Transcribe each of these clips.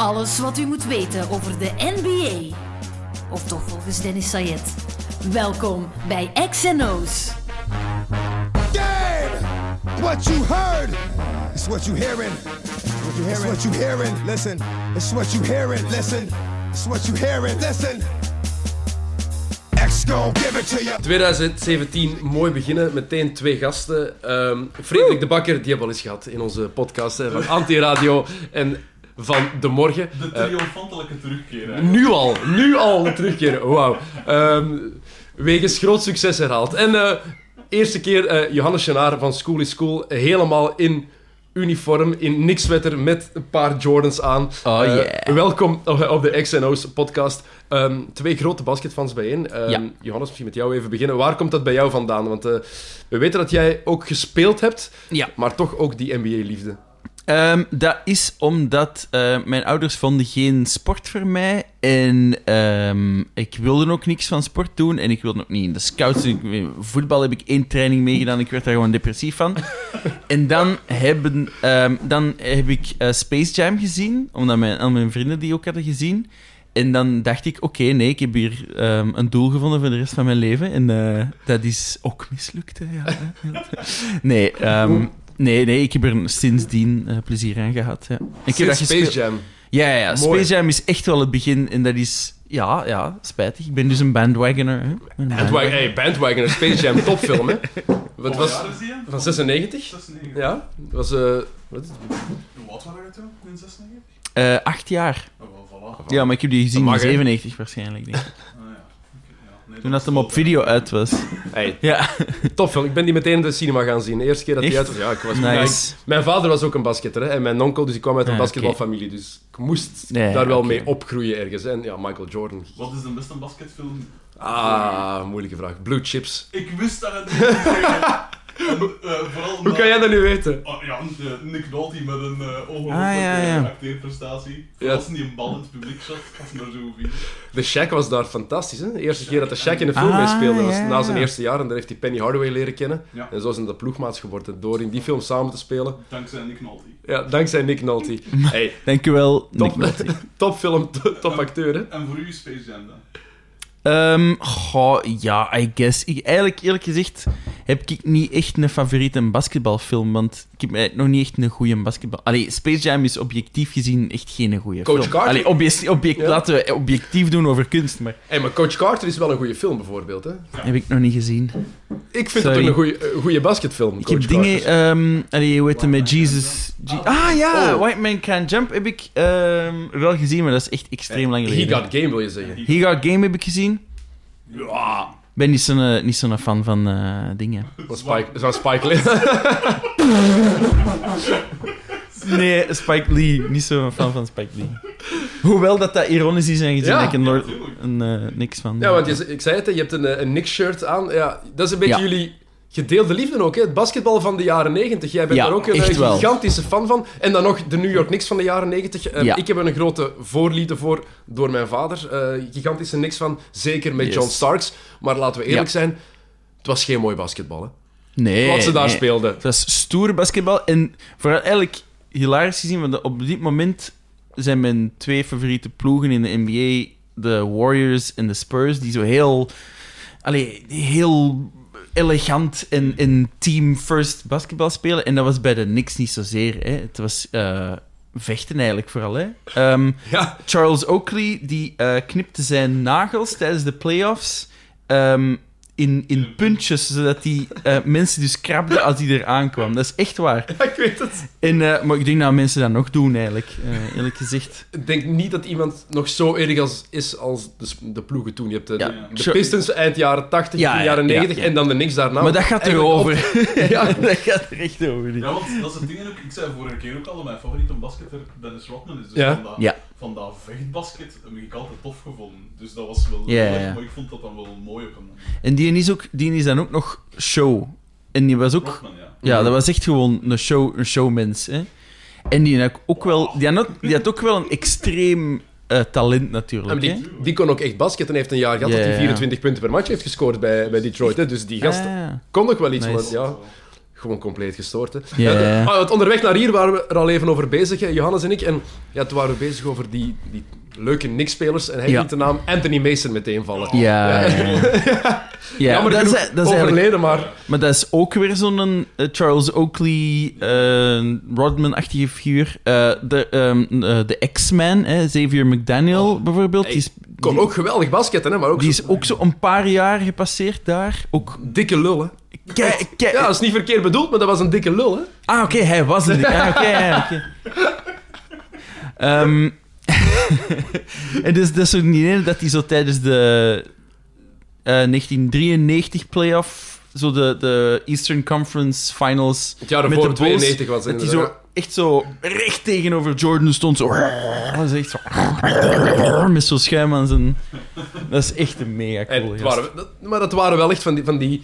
Alles wat u moet weten over de NBA. Of toch volgens Dennis Sayed. Welkom bij XNO's. Game! What you heard is what you hearing. What you hearing? It's what you hearing. Listen. It's what you hearing. Listen. It's what you hearing. Listen. X gon' give it to you. 2017, mooi beginnen. Meteen twee gasten. Ehm, Frederik de Bakker, die hebben we al eens gehad in onze podcast hè, van Anti-Radio en van De Morgen. De Eh, triomfantelijke terugkeer. hè. nu al, nu al de terugkeer. Wauw. Ehm, wegens groot succes herhaald. En eh eerste keer eh, Johannes Genaar van School is School helemaal in uniform, in niks sweater met een paar Jordans aan. Oh, yeah. welkom op op de XNO's podcast. Ehm, twee grote basketfans bijeen. Ehm, Ja. Johannes, misschien met jou even beginnen. Waar komt dat bij jou vandaan? Want eh, we weten dat jij ook gespeeld hebt, Ja. maar toch ook die NBA-liefde. Ehm, dat is omdat eh, mijn ouders vonden geen sport voor mij. En ehm, ik wilde ook niks van sport doen. En ik wilde ook niet in de scouts. Ik- voetbal heb ik één training meegedaan. Ik werd daar gewoon depressief van. en dan, hebben, ehm, dan heb ik eh, Space Jam gezien. Omdat mijn, al mijn vrienden die ook hadden gezien. En dan dacht ik, oké, nee, ik heb hier een doel gevonden voor de rest van mijn leven. En eh, dat is ook mislukt, hè, ja. nee, ehm, nee, nee, ik heb er sindsdien eh, plezier aan gehad. Ja. Ik heb dat Space. Jam. Ja, ja, ja. Mooi. Space Jam is echt wel het begin. En dat is, ja, ja, spijtig. Ik ben dus een bandwagoner. Hè. Een Bandwagon, hey, Bandwagon, Space Jam, topfilm, hè? Wat was... Van 96? 96. Ja, dat was... eh, wat is het? Hoe oud waren we toen, in 96? Eh, acht jaar. Oh, voilà. Ja, maar ik heb die gezien in hè? 97 waarschijnlijk. Denk ik. Ah, ja. Oké, ja. Nee, Toen was dat hem op video uit was. Hey, Ja, topfilm. Ik ben die meteen in de cinema gaan zien. De eerste keer dat die Echt? uit was. Ja, ik was nice. Mijn vader was ook een basketter, hè, en mijn onkel, dus ik kwam uit een Ah, basketbalfamilie. Dus ik moest Nee, daar wel mee opgroeien ergens. En ja, Michael Jordan. Wat is de beste basketfilm? Ah, moeilijke vraag. Blue Chips. Ik wist dat het. En, eh, vooral Hoe kan jij dat nu weten? Oh, ja, Nick Nolte met een uh, ongelooflijke Ah, ja, ja. acteerprestatie. Ja. Als hij een bal in het publiek shot, als hij daar zo viel. De Shaq was daar fantastisch. Hè? De eerste keer dat de Shaq in de film Ah, meespeelde was ja, na zijn ja. eerste jaar. En daar heeft hij Penny Hardaway leren kennen. Ja. En zo zijn de ploegmaats geworden. Door in die film samen te spelen. Dankzij Nick Nolte. Ja, dankzij Nick Nolte. Hey, Dankjewel, Nick top, Nolte. topfilm, top, top acteur. Hè? En voor u is Space Jam dan? Ehm, goh, ja, I guess. Ik, eigenlijk, eerlijk gezegd, heb ik niet echt een favoriete basketbalfilm, want ik heb eigenlijk nog niet echt een goede basketbal... Allee, Space Jam is objectief gezien echt geen goede Coach film. Carter? Allee, object, object, Ja. Laten we objectief doen over kunst, maar Hey, maar Coach Carter is wel een goede film, bijvoorbeeld. Hè? heb ik nog niet gezien. Ik vind het een goede, goede basketfilm. Ik Coach heb dingen... Ehm allee, hoe heet het met Jesus... Je- ah ja, Oh. White Man Can't Jump heb ik ehm, wel gezien, maar dat is echt extreem lang He geleden. Got Game, wil je zeggen. He Got Game heb ik gezien. Ja. Ik ben niet zo'n eh, niet zo'n fan van eh, dingen. Van Spike, van Spike Lee. Nee, Spike Lee. Niet zo'n fan van Spike Lee. Hoewel dat dat ironisch is en gezien Ja. dat ik er een, eh, niks van... Ja, want je, ik zei het, hè, je hebt een, eh, een Knicks-shirt aan. Ja, dat is een beetje Ja. jullie gedeelde liefde ook. Hè? Het basketbal van de jaren 90. Jij bent Ja, daar ook een eh, wel. gigantische fan van. En dan nog de New York Knicks van de jaren 90. Eh, Ja. Ik heb er een grote voorliefde voor door mijn vader. Eh, gigantische Knicks van. Zeker met Yes. John Starks. Maar laten we eerlijk Ja. zijn, het was geen mooi basketbal. Hè? Nee, Wat ze daar nee. speelden. Het was stoer basketbal. En vooral eigenlijk hilarisch gezien, want op dit moment zijn mijn twee favoriete ploegen in de NBA de Warriors en de Spurs, die zo heel... Allee, heel elegant en, en team-first basketbal spelen. En dat was bij de Knicks niet zozeer. Hè. Het was eh, vechten eigenlijk vooral. Hè. Ehm, Ja, Charles Oakley die eh, knipte zijn nagels tijdens de playoffs ehm, in, in puntjes, zodat die eh, mensen dus krabden als hij er aankwam. Dat is echt waar. ik weet het. En, eh, maar ik denk dat mensen dat nog doen, eigenlijk, eh, eerlijk gezegd. Ik denk niet dat iemand nog zo erg als, is als de, de ploegen toen. Je hebt de, Ja. de, de. Pistons eind jaren 80, Ja, jaren ja, 90 ja. en dan de Knicks daarna. maar dat gaat erover. Ja. dat gaat er echt over. Ja, want dat is het ding ook. Ik zei vorige keer ook al dat mijn favoriete basketter Dennis Rodman is. Dus Ja. van, dat, Ja. Van dat vechtbasket heb ik altijd tof gevonden. Dus dat was wel erg ja. mooi. Ik vond dat dan wel mooi op hem. En die is, ook, die is dan ook nog show. En die was ook... Ja. Ja, dat was echt gewoon een, show, een showmens. Hè. En die had ook wel, die had, ook- die had ook wel een extreem eh, talent natuurlijk. maar hè. die, die kon ook echt basketten. Hij heeft een jaar gehad dat hij ja. 24 punten per match heeft gescoord bij, bij Detroit. Hè? Dus die gast Ah, kon nog wel iets. Nice. Maar ja, gewoon compleet gestoord. Hè. Ja, de- ja. ah, onderweg naar hier waren we er al even over bezig, hè, Johannes en ik. En ja, toen waren we bezig over die, die leuke Knicks-spelers. En hij liet de naam Anthony Mason meteen vallen. Ja, ja, Jammer dat is, dat is overleden, maar... Maar dat is ook weer zo'n eh, Charles Oakley, eh, Rodman-achtige figuur. Eh, de de X-Man, Xavier McDaniel bijvoorbeeld, Hey, die, is, Kon ook geweldig basketten, hè, maar ook die is ook zo een paar jaar gepasseerd daar. Ook, dikke lul, hè. Kei- Ja, dat is niet verkeerd bedoeld, maar dat was een dikke lul, hè. Ah, oké, hij was een... Ah, oké, oké. Ehm, en dus dat is ook niet ene dat hij zo tijdens de eh, 1993 playoff, zo de, de Eastern Conference Finals... Het jaar met ervoor, de Bulls, 92 was het Dat hij zo echt zo recht tegenover Jordan stond. Zo. Dat is echt zo... Met zo'n schuim aan zijn... Dat is echt een mega cool waren, dat- maar dat waren wel echt van die, van die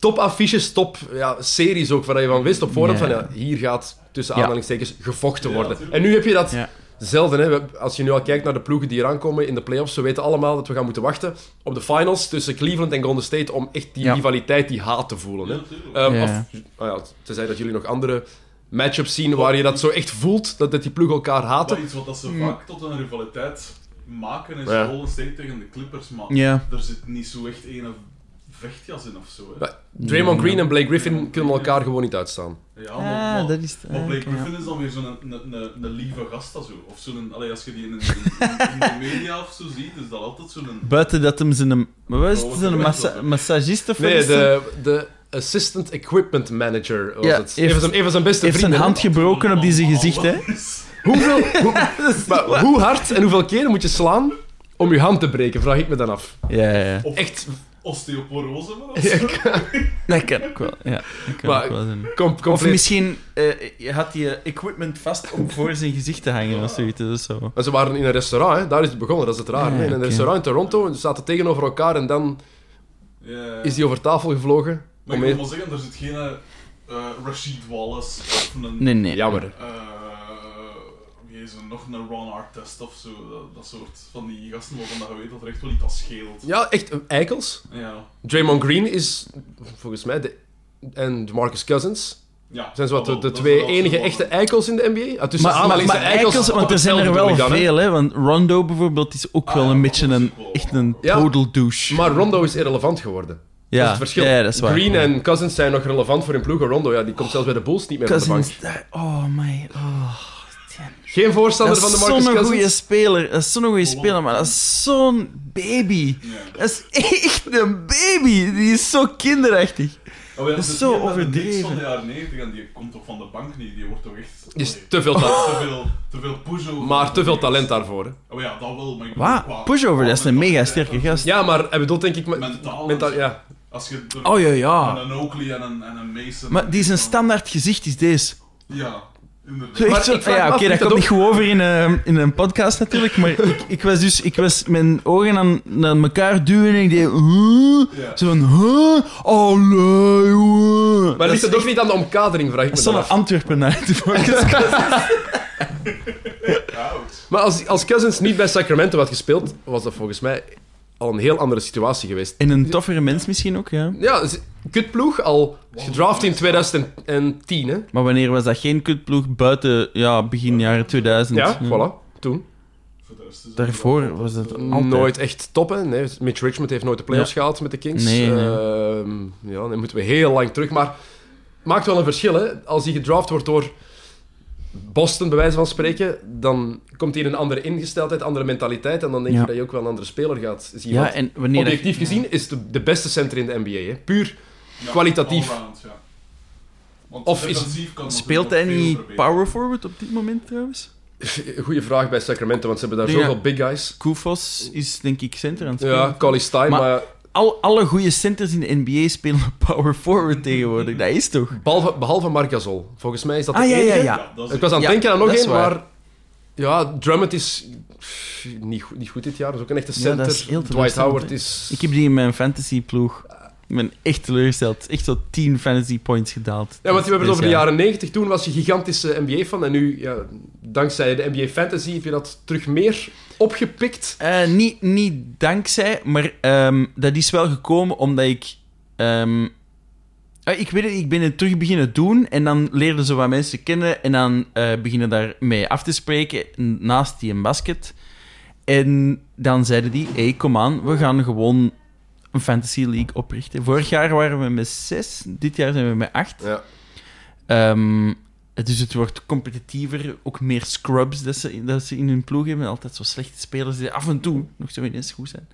top-affiches, top-series ook, waar je van wist op voorhand Ja. van, ja, hier gaat tussen Ja. aanhalingstekens gevochten worden. En nu heb je dat Ja. zelden. Hè. Als je nu al kijkt naar de ploegen die eraan komen in de playoffs, we weten allemaal dat we gaan moeten wachten op de finals tussen Cleveland en Golden State om echt die Ja. rivaliteit, die haat te voelen. Hè. Ja. Ehm, Ja. Of, nou ja, tenzij dat jullie nog andere matchups zien waar je dat zo echt voelt, dat, dat die ploegen elkaar haten. Maar iets wat dat ze vaak tot een rivaliteit maken is Ja. Golden State tegen de Clippers, maar Ja. er zit niet zo echt een vechtjas in of zo. Hè. Draymond Green en Blake Griffin kunnen elkaar gewoon niet uitstaan. Ja, maar, Ah, maar, dat is... maar Blake ah, oké, Griffin is dan weer zo'n een, een, een, een lieve gast dat zo. Of zo'n, allee, als je die in, in, in de media of zo ziet, is dat altijd zo'n... Buiten dat hem zijn... Maar wat is het? Oh, Zijn massa of Nee, de, de Assistant Equipment Manager was Ja, het. heeft- even, zijn, even zijn beste heeft zijn hand gebroken op die zijn gezicht, hè? Hoeveel, hoe, maar hoe hard en hoeveel keren moet je slaan om je hand te breken, vraag ik me dan af. Ja, ja, ja. Of Echt, osteoporose maar zo. Dat kan ook wel, ja. Dat kan Maar- ook wel zijn. kom, Of misschien eh, je had je equipment vast om voor zijn gezicht te hangen of zoiets. Is zo. Maar ze waren in een restaurant, hè. daar is het begonnen, dat is het raar. In een restaurant in Toronto, en ze zaten tegenover elkaar en dan Ja. is die over tafel gevlogen. Maar Om ik wil maar zeggen, er zit geen eh Rashid Wallace of een... Nee, nee. Jammer. eh, is er nog? Een Ron Artest of zo. Dat, dat soort van die gasten waarvan dat je weet dat er echt wel iets aan scheelt. Ja, echt eh, eikels. Ja. Draymond Green is, volgens mij, de, en Marcus Cousins ja zijn zo wat de, twee enige echte eikels in de NBA. Ah, tussen Maar, maar, maar eikels, op want er zijn er wel dan, veel, hè. Want Rondo bijvoorbeeld is ook Ah, wel ja, een beetje een, echt een Ja. total douche. Maar Rondo is irrelevant geworden. ja. Dat is het verschil. Ja, dat is waar. Green en Cousins zijn nog relevant voor hun ploeg. Rondo, ja, die komt zelfs bij de Bulls niet meer van de bank. Cousins, daar- oh my, oh. Geen voorstander van de is Marcus zo'n goede Cousins. speler. Dat is zo'n goede speler, maar dat is zo'n baby. Dat is echt een baby. Die is zo kinderachtig. Oh, ja, Dat is het zo een overdreven. van de jaren 90 en die komt toch van de bank niet. Die wordt toch echt... Die is allee, te veel talent. te veel, te veel push-over. Maar te veel talent daarvoor. Hè. Oh ja, dat wel, maar Wat? Pushover, dat is een mega sterke en- gast. Ja, maar hij bedoelt denk ik... Met, Mentaal. mentaal, ja. Als je Oh ja, en ja. een Oakley en een, en een Mason... Maar die zijn dan- standaard gezicht is deze. Ja, echt zo- ja, oké, dat dat komt niet goed over in, eh, in een podcast natuurlijk, maar ik, ik was dus ik was mijn ogen aan, aan elkaar duwen en ik deed... Huh? Ja. Zo van... Huh? Allee, jongen. Maar Dat ligt is het ook niet aan de omkadering, vraag ik Dat me is zo'n af. Antwerpen uit de Oud. Maar als, als Cousins niet bij Sacramento had gespeeld, was dat volgens mij al een heel andere situatie geweest. En een toffere mens misschien ook, ja. Ja, kutploeg, al gedraft in 2010, hè. Maar wanneer was dat geen kutploeg buiten ja, begin jaren 2000? Ja, voilà, toen. Daarvoor was het altijd. Nooit echt top, hè. Nee, Mitch Richmond heeft nooit de playoffs gehaald met de Kings. Nee, nee. Ehm, ja, dan moeten we heel lang terug. Maar maakt wel een verschil, hè. Als hij gedraft wordt door Boston, bij wijze van spreken, dan komt hij in een andere ingesteldheid, andere mentaliteit. En dan denk Ja. je dat je ook wel een andere speler gaat zien. Ja, Want en wanneer... dat- Objectief gezien is de, de beste center in de NBA, hè. Puur Ja, kwalitatief. Want Of is- Speelt hij niet power forward op dit moment trouwens? Goeie vraag bij Sacramento, want ze hebben daar Ja. zoveel big guys. Kufos is denk ik center aan het spelen. Ja, Collie Stein, Maar- maar, Al, alle goede centers in de NBA spelen power forward tegenwoordig. Dat is toch? behalve, behalve Marc Gasol. Volgens mij is dat de Ah, ja, ja, enige. ja. dat is Ik was aan het Ja, denken aan nog één, maar... Ja, Drummond is pff, niet, goed- niet goed dit jaar. Dat is ook een echte Ja, center. dat is heel Dwight Howard is... Ik heb die in mijn fantasy ploeg. Ik ben echt teleurgesteld. Echt zo 10 fantasy points gedaald. Ja, want we hebben het over de Dit jaar. jaren 90. Toen was je gigantische NBA-fan. En nu, ja, dankzij de NBA Fantasy, heb je dat terug meer opgepikt. Eh, niet, niet dankzij, maar ehm, dat is wel gekomen omdat ik... ehm, Ah, ik weet het, ik ben het terug beginnen doen en dan leerden ze wat mensen kennen en dan eh, beginnen daarmee af te spreken naast die een basket. En dan zeiden die, hé, hey, kom aan, we gaan gewoon een fantasy league oprichten. Vorig jaar waren we met zes, dit jaar zijn we met acht. Ja. Ehm, dus het wordt competitiever, ook meer scrubs dat ze, dat ze in hun ploeg hebben. Altijd zo slechte spelers die af en toe nog zo ineens goed zijn.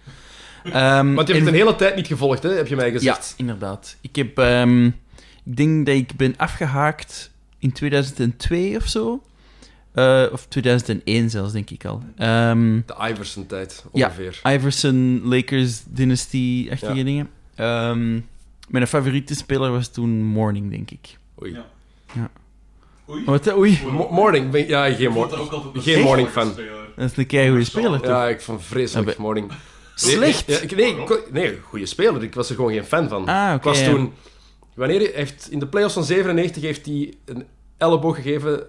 Ehm, Want je hebt en- het een hele tijd niet gevolgd, hè, heb je mij ja, gezegd. inderdaad. Ik heb... ehm, ik denk dat ik ben afgehaakt in 2002 of zo. Eh, of 2001 zelfs, denk ik al. Ehm, De Iverson-tijd, Ja. ongeveer. Iverson, Lakers, Dynasty-achtige Ja. dingen. Ehm, mijn favoriete speler was toen Morning, denk ik. Oei. Ja. Ja. Oei. Wat, oei. Mo- morning, ben- ja, geen Geen morning fan. Dat is een keigoede speler, toch? Ja, ik vond vreselijk Ja, morning. Slecht? Nee, nee, goede speler. Ik was er gewoon geen fan van. Ah, oké, ik was ja. toen... Wanneer hij heeft, in de playoffs van 97 heeft hij een elleboog gegeven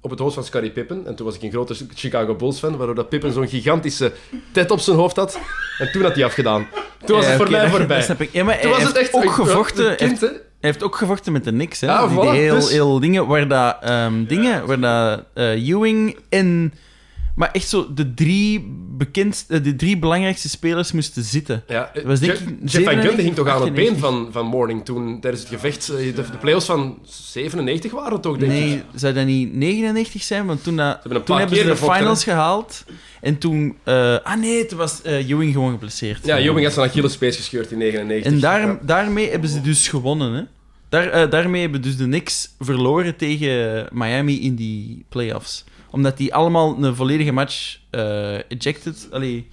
op het hoofd van Scottie Pippen. En toen was ik een grote Chicago Bulls fan, waardoor dat Pippen zo'n gigantische tet op zijn hoofd had. En toen had hij afgedaan. Toen was het voor oké, mij voorbij. Dat snap ik. Ja, maar hij Toen was het echt ook gevochten. Hij heeft ook gevochten met de Knicks, hè? Ja, die, voilà, die heel, dus- heel dingen waar dat ehm, dingen, waar dat eh, Ewing en maar echt zo de drie bekendste, de drie belangrijkste spelers moesten zitten. Ja, Dat was denk Jeff, ik Jeff Van 97, Gundy ging toch aan het been 98. van, van Morning toen tijdens het gevecht. eh, De, de playoffs van 97 waren het toch, denk Nee, ik. zou dat niet 99 zijn? Want toen, dat, hebben toen hebben ze de gevochten, finals gehaald. En toen... eh, ah nee, toen was eh Ewing gewoon geblesseerd. Ja, Ewing had zijn Achillespees gescheurd in 99. En daar, Ja. daarmee hebben ze dus gewonnen. Hè? Daar, eh, daarmee hebben dus de Knicks verloren tegen Miami in die playoffs. Omdat die allemaal een volledige match eh, ejected. Allee,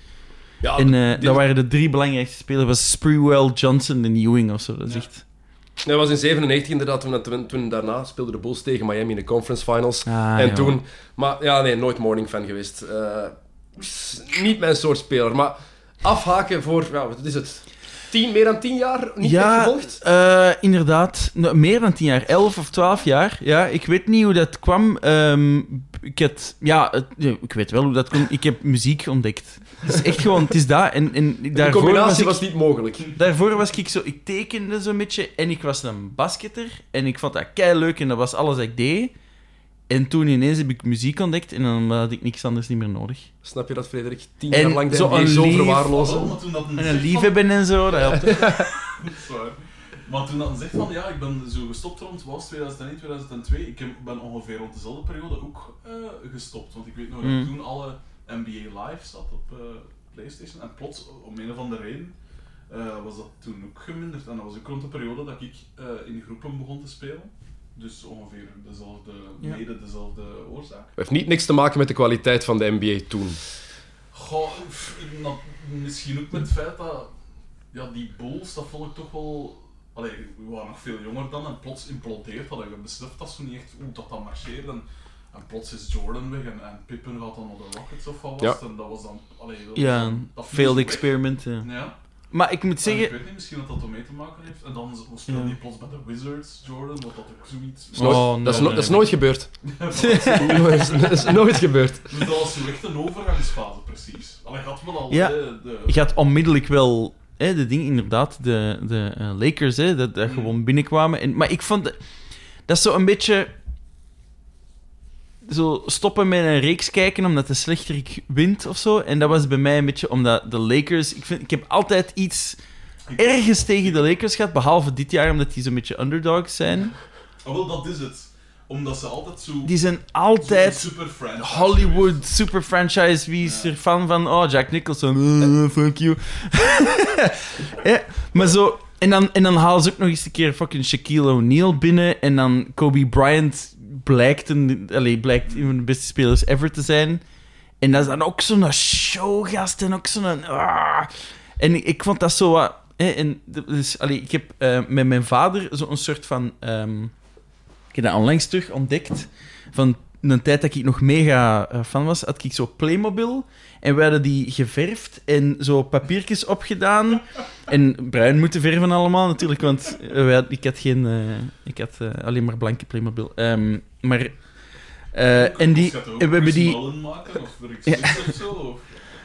Ja, en eh, dat waren de drie belangrijkste spelers. Was Sprewell, Johnson en Ewing of zo. Dat is Ja. echt... Dat was in 97 inderdaad, toen, toen, toen daarna speelden de Bulls tegen Miami in de conference finals. Ah, en ja. toen... Maar ja, nee, nooit morning fan geweest. Eh, niet mijn soort speler, maar afhaken voor, ja, wat is het? Tien, meer dan tien jaar niet Ja, gevolgd? eh, inderdaad. Nou, meer dan tien jaar. Elf of twaalf jaar. Ja, ik weet niet hoe dat kwam. Ehm, ik, had, ja, het- ik weet wel hoe dat kwam. Ik heb muziek ontdekt. Het is echt gewoon, het is dat. En, en De daarvoor was combinatie ik, was niet mogelijk. daarvoor was ik zo... Ik tekende zo'n beetje en ik was een basketter. En ik vond dat kei leuk en dat was alles wat ik deed. En toen ineens heb ik muziek ontdekt en dan had ik niks anders niet meer nodig. Snap je dat, Frederik? Tien En jaar lang zo een zo lief- verwaarlozen. Toen dat een En een liefhebben en zo, dat helpt. Dat is waar. Maar toen dat zegt van ja, ik ben zo gestopt rond was 2001, 2002. Ik ben ongeveer rond dezelfde periode ook eh, gestopt. Want ik weet nog dat Mm. toen alle NBA Live zat op eh, PlayStation. En plots, om een of andere reden, eh, was dat toen ook geminderd. En dat was ook rond de periode dat ik eh, in groepen begon te spelen. Dus ongeveer dezelfde, Ja. mede dezelfde oorzaak. Het heeft niet niks te maken met de kwaliteit van de NBA toen. Goh, nou, misschien ook met het feit dat ja, die Bulls, dat vond ik toch wel. Allee, we waren nog veel jonger dan en plots implodeert dat. Je beseft dat zo niet echt hoe dat dan marcheert. En, en plots is Jordan weg en, en Pippen gaat dan naar de Rockets of wat was het. En dat was dan. Allee, dat Ja, failed experiment. Ja. Ja. Maar ik moet ik zeggen... weet niet, misschien dat dat ermee te maken heeft. En dan speelde Ja. hij plots bij de Wizards, Jordan, wat dat ook zoiets. Dat is Oh, nee, dat is, no- nee, dat is nee. nooit gebeurd. dat, is, nooit gebeurd. Dus dat was zo echt een overgangsfase, precies. Allee, had wel al Ja. de, de, Je had onmiddellijk wel hè, de ding, inderdaad, de, de eh, Lakers, hè, dat, dat Mm. gewoon binnenkwamen. En, maar ik vond dat is zo een beetje. Zo stoppen met een reeks kijken omdat de slechterik wint of zo. En dat was bij mij een beetje omdat de Lakers. Ik, vind, ik heb altijd iets ergens tegen de Lakers gehad, behalve dit jaar omdat die zo'n beetje underdogs zijn. Oh, wel, dat is het. Omdat ze altijd zo... Die zijn altijd super franchise Hollywood super franchise. Wie is Ja. er fan van? Oh, Jack Nicholson. Uh, fuck you. ja, maar zo. En dan, en dan halen ze ook nog eens een keer fucking Shaquille O'Neal binnen. En dan Kobe Bryant blijkt, een, allee, blijkt een van de beste spelers ever te zijn. En dat is dan ook zo'n showgast en ook zo'n... ah. En ik, vond dat zo wat... En, dus, allee, ik heb eh, met mijn vader zo'n soort van... ehm, ik heb dat onlangs terug ontdekt. Van een tijd dat ik nog mega eh, fan was, had ik zo Playmobil. En we hadden die geverfd en zo papiertjes opgedaan. En bruin moeten verven allemaal natuurlijk, want eh, had- ik had geen... eh, ik had eh, alleen maar blanke Playmobil. Ehm, maar... eh, en die... We hebben die... Maken, of of zo? Of,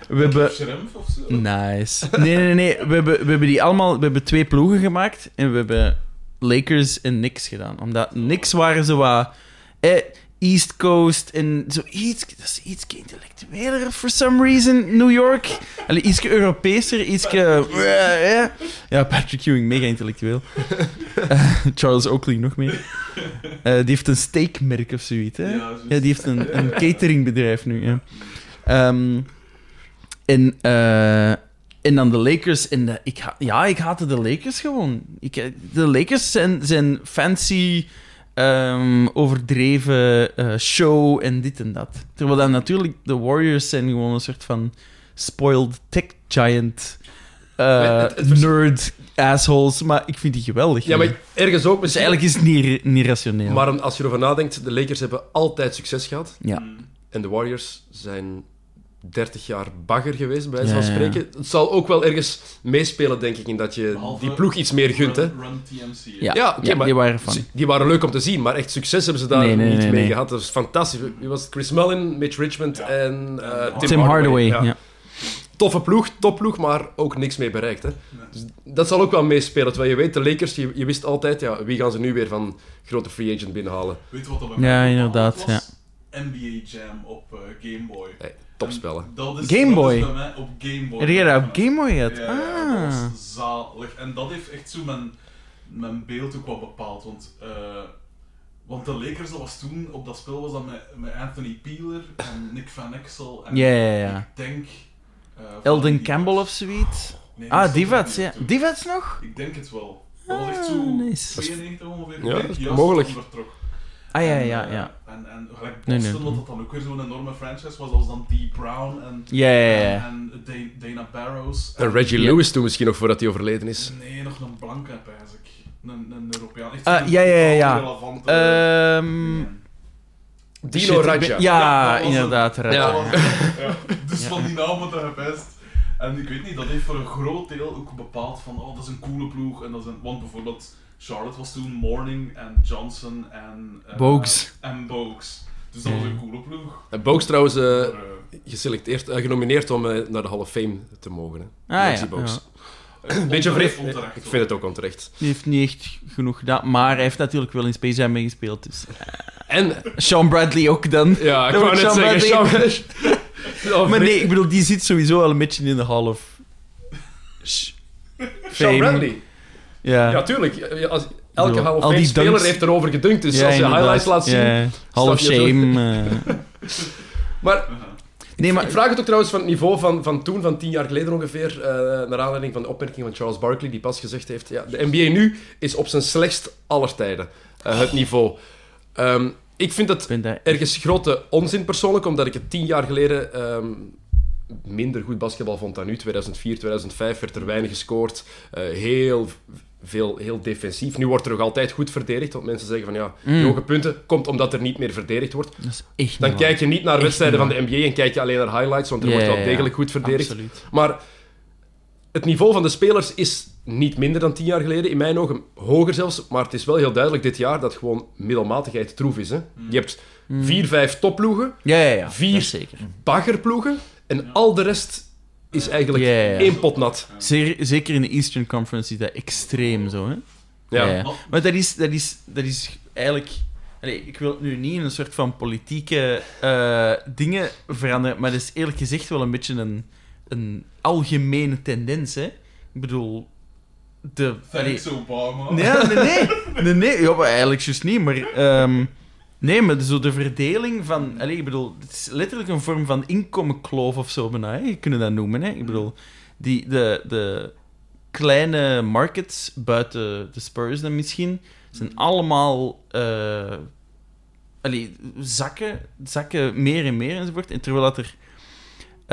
We hebben... of zo? Nice. Nee, nee, nee. We hebben, we hebben die allemaal... We hebben twee ploegen gemaakt. En we hebben Lakers en Knicks gedaan. Omdat Knicks waren zo wat... Eh, East Coast en zo iets... Dat is iets intellectueler, for some reason, New York. Allee, iets Europeeser, iets... Ja, Patrick Ewing, mega intellectueel. Eh, Charles Oakley nog meer. Eh, die heeft een steakmerk of zoiets, hè? Ja, die heeft een, een cateringbedrijf nu, ja. Ehm, en, eh, en dan de Lakers. En de- ik, ha- ja, ik haatte de Lakers gewoon. Ik, de Lakers zijn, zijn fancy, ehm, overdreven eh, show en dit en dat. Terwijl dan natuurlijk de Warriors zijn gewoon een soort van spoiled tech giant eh, het- het nerd assholes. Maar ik vind die geweldig. Ja, maar ergens ook Dus misschien... eigenlijk is het niet, niet rationeel. Maar als je erover nadenkt, de Lakers hebben altijd succes gehad. ja. En de Warriors zijn 30 jaar bagger geweest, bij wijze Ja, van ja. spreken. Het zal ook wel ergens meespelen, denk ik, in dat je Behalve die ploeg iets meer gunt. Hè. Run, Run TMC. hè. Ja, Ja, oké, ja, maar die waren van. Die waren leuk om te zien, maar echt succes hebben ze daar Nee, nee, niet nee, mee nee. gehad. Dat is fantastisch. Wie was? Chris Mullin, Mitch Richmond Ja. en eh, Tim Hardaway, Ja. ja. Toffe ploeg, topploeg, maar ook niks mee bereikt. Hè. Dus dat zal ook wel meespelen. Terwijl je weet, de Lakers, je, je wist altijd, ja, wie gaan ze nu weer van grote free agent binnenhalen. Weet je wat dat bij Ja, mij inderdaad? NBA Jam op eh, Game Boy. Hey, topspellen. Dat is, Game dat Boy? is bij mij op Game Boy. Heb jij dat op Game Boy gehad? Ja, ja, Ah. dat was zalig. En dat heeft echt zo mijn, mijn beeld ook wat bepaald. Want, eh, want de Lakers, dat was toen, op dat spel was dat met, met Anthony Peeler en Nick Van Exel. En Ja, ja, ja. Ik denk... eh, van Elden Campbell of zoiets? Nee, Ah, Divats, ja. Divats nog? Ik denk het wel. Dat was echt Ah, zo nice. 92 ongeveer. Ja, dat is juist mogelijk. vertrok. Ah, ja, En, ja, eh, ja. En, en gelijk Boston, nee. wat dat dan ook weer zo'n enorme franchise was, dat was dan D. Brown en, Ja, ja, ja. en, en Da- Dana Barrows. En Reggie Ja. Lewis toen misschien nog voordat hij overleden is. Nee, nog een blanke, pijs ik. Een, een Europeaan. Echt Ah, zo'n ja, ja, ja, ja. relevante- Ehm. Dino shit, Raja. ben- Ja, inderdaad. Ja. Raja. Ja, dus van die namen te gepest. En ik weet niet, dat heeft voor een groot deel ook bepaald van, oh, dat is een coole ploeg. En dat is een, want bijvoorbeeld, Charlotte was toen Morning en Johnson en... eh, Bogues. En Bogues. Dus dat was een coole ploeg. En Bogues trouwens eh, eh, geselecteerd, genomineerd om naar de Hall of Fame te mogen. Hè. Ah, ja, Bogues. ja. Een beetje vreemd. Ik hoor. vind het ook onterecht. Die heeft niet echt genoeg gedaan, maar hij heeft natuurlijk wel in Space Jam meegespeeld. Dus. En, Sean Bradley ook dan. ja, ik wou net Sean zeggen, Bradley. Sean... Oh, Maar nee, ik bedoel, die zit sowieso al een beetje in de Hall of Sean Fame. Bradley. Ja. Ja, tuurlijk. Als, elke Hall of al Fame die speler dunks- heeft erover gedunkt. Dus Ja, als je inderdaad. highlights laat zien... Ja. Hall of snap je het Shame. eh. Maar Nee, maar ik vraag het ook trouwens van het niveau van, van toen, van tien jaar geleden ongeveer, eh, naar aanleiding van de opmerking van Charles Barkley, die pas gezegd heeft, ja, de NBA nu is op zijn slechtst aller tijden, eh, het niveau. Ehm, ik vind het ergens grote onzin persoonlijk, omdat ik het tien jaar geleden ehm, minder goed basketbal vond dan nu. 2004, 2005 werd er weinig gescoord. eh, heel veel, heel defensief. Nu wordt er nog altijd goed verdedigd, want mensen zeggen van ja, die Mm. hoge punten komt omdat er niet meer verdedigd wordt. Dat is echt Dan kijk je niet naar Echt wedstrijden van de NBA en kijk je alleen naar highlights, want er Ja, wordt wel degelijk goed verdedigd. Absoluut. Maar het niveau van de spelers is niet minder dan tien jaar geleden. In mijn ogen hoger zelfs. Maar het is wel heel duidelijk dit jaar dat gewoon middelmatigheid troef is. Hè? Je hebt vier, vijf topploegen, Ja, ja, ja. Vier. Zeker. baggerploegen en al de rest is eigenlijk Ja, ja, ja. één pot nat. Zeer, zeker in de Eastern Conference is dat extreem zo, hè? Ja. Maar dat is, dat is, dat is eigenlijk... Allee, ik wil het nu niet in een soort van politieke eh, dingen veranderen, maar dat is eerlijk gezegd wel een beetje een, een algemene tendens, hè? Ik bedoel... De, allee, Thanks Obama. Ja, nee, nee. nee, nee. Ja, maar eigenlijk juist niet, maar... ehm, nee, maar zo de verdeling van... Allee, ik bedoel, het is letterlijk een vorm van inkomenkloof of zo, bijna. Je kunt dat noemen, hè. Ik bedoel, die, de, de kleine markets buiten de Spurs dan misschien, zijn allemaal... eh allee, zakken, zakken meer en meer enzovoort. En terwijl dat er...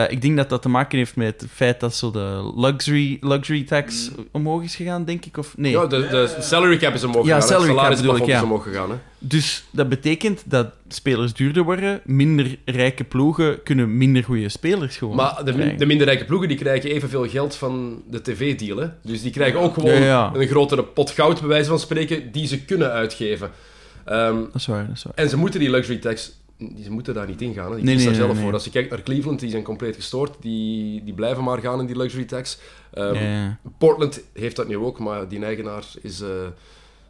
eh, ik denk dat dat te maken heeft met het feit dat zo de luxury, luxury tax omhoog is gegaan, denk ik. Of, nee. Ja, de, de salary cap is omhoog Ja, gegaan. salary cap ik, ja. is omhoog gegaan. Hè? Dus dat betekent dat spelers duurder worden, minder rijke ploegen kunnen minder goede spelers gewoon Maar de, min- de minder rijke ploegen die krijgen evenveel geld van de tv-deal. Dus die krijgen ook gewoon Ja, een grotere pot goud, bij wijze van spreken, die ze kunnen uitgeven. Ehm, Dat is waar, dat is waar. en ze moeten die luxury tax... die- Ze moeten daar niet in gaan. Hè. Die Nee, daar zelf nee, voor. Als je kijkt naar Cleveland, die zijn compleet gestoord. Die, die blijven maar gaan in die luxury tax. Ehm. Portland heeft dat nu ook, maar die eigenaar is eh,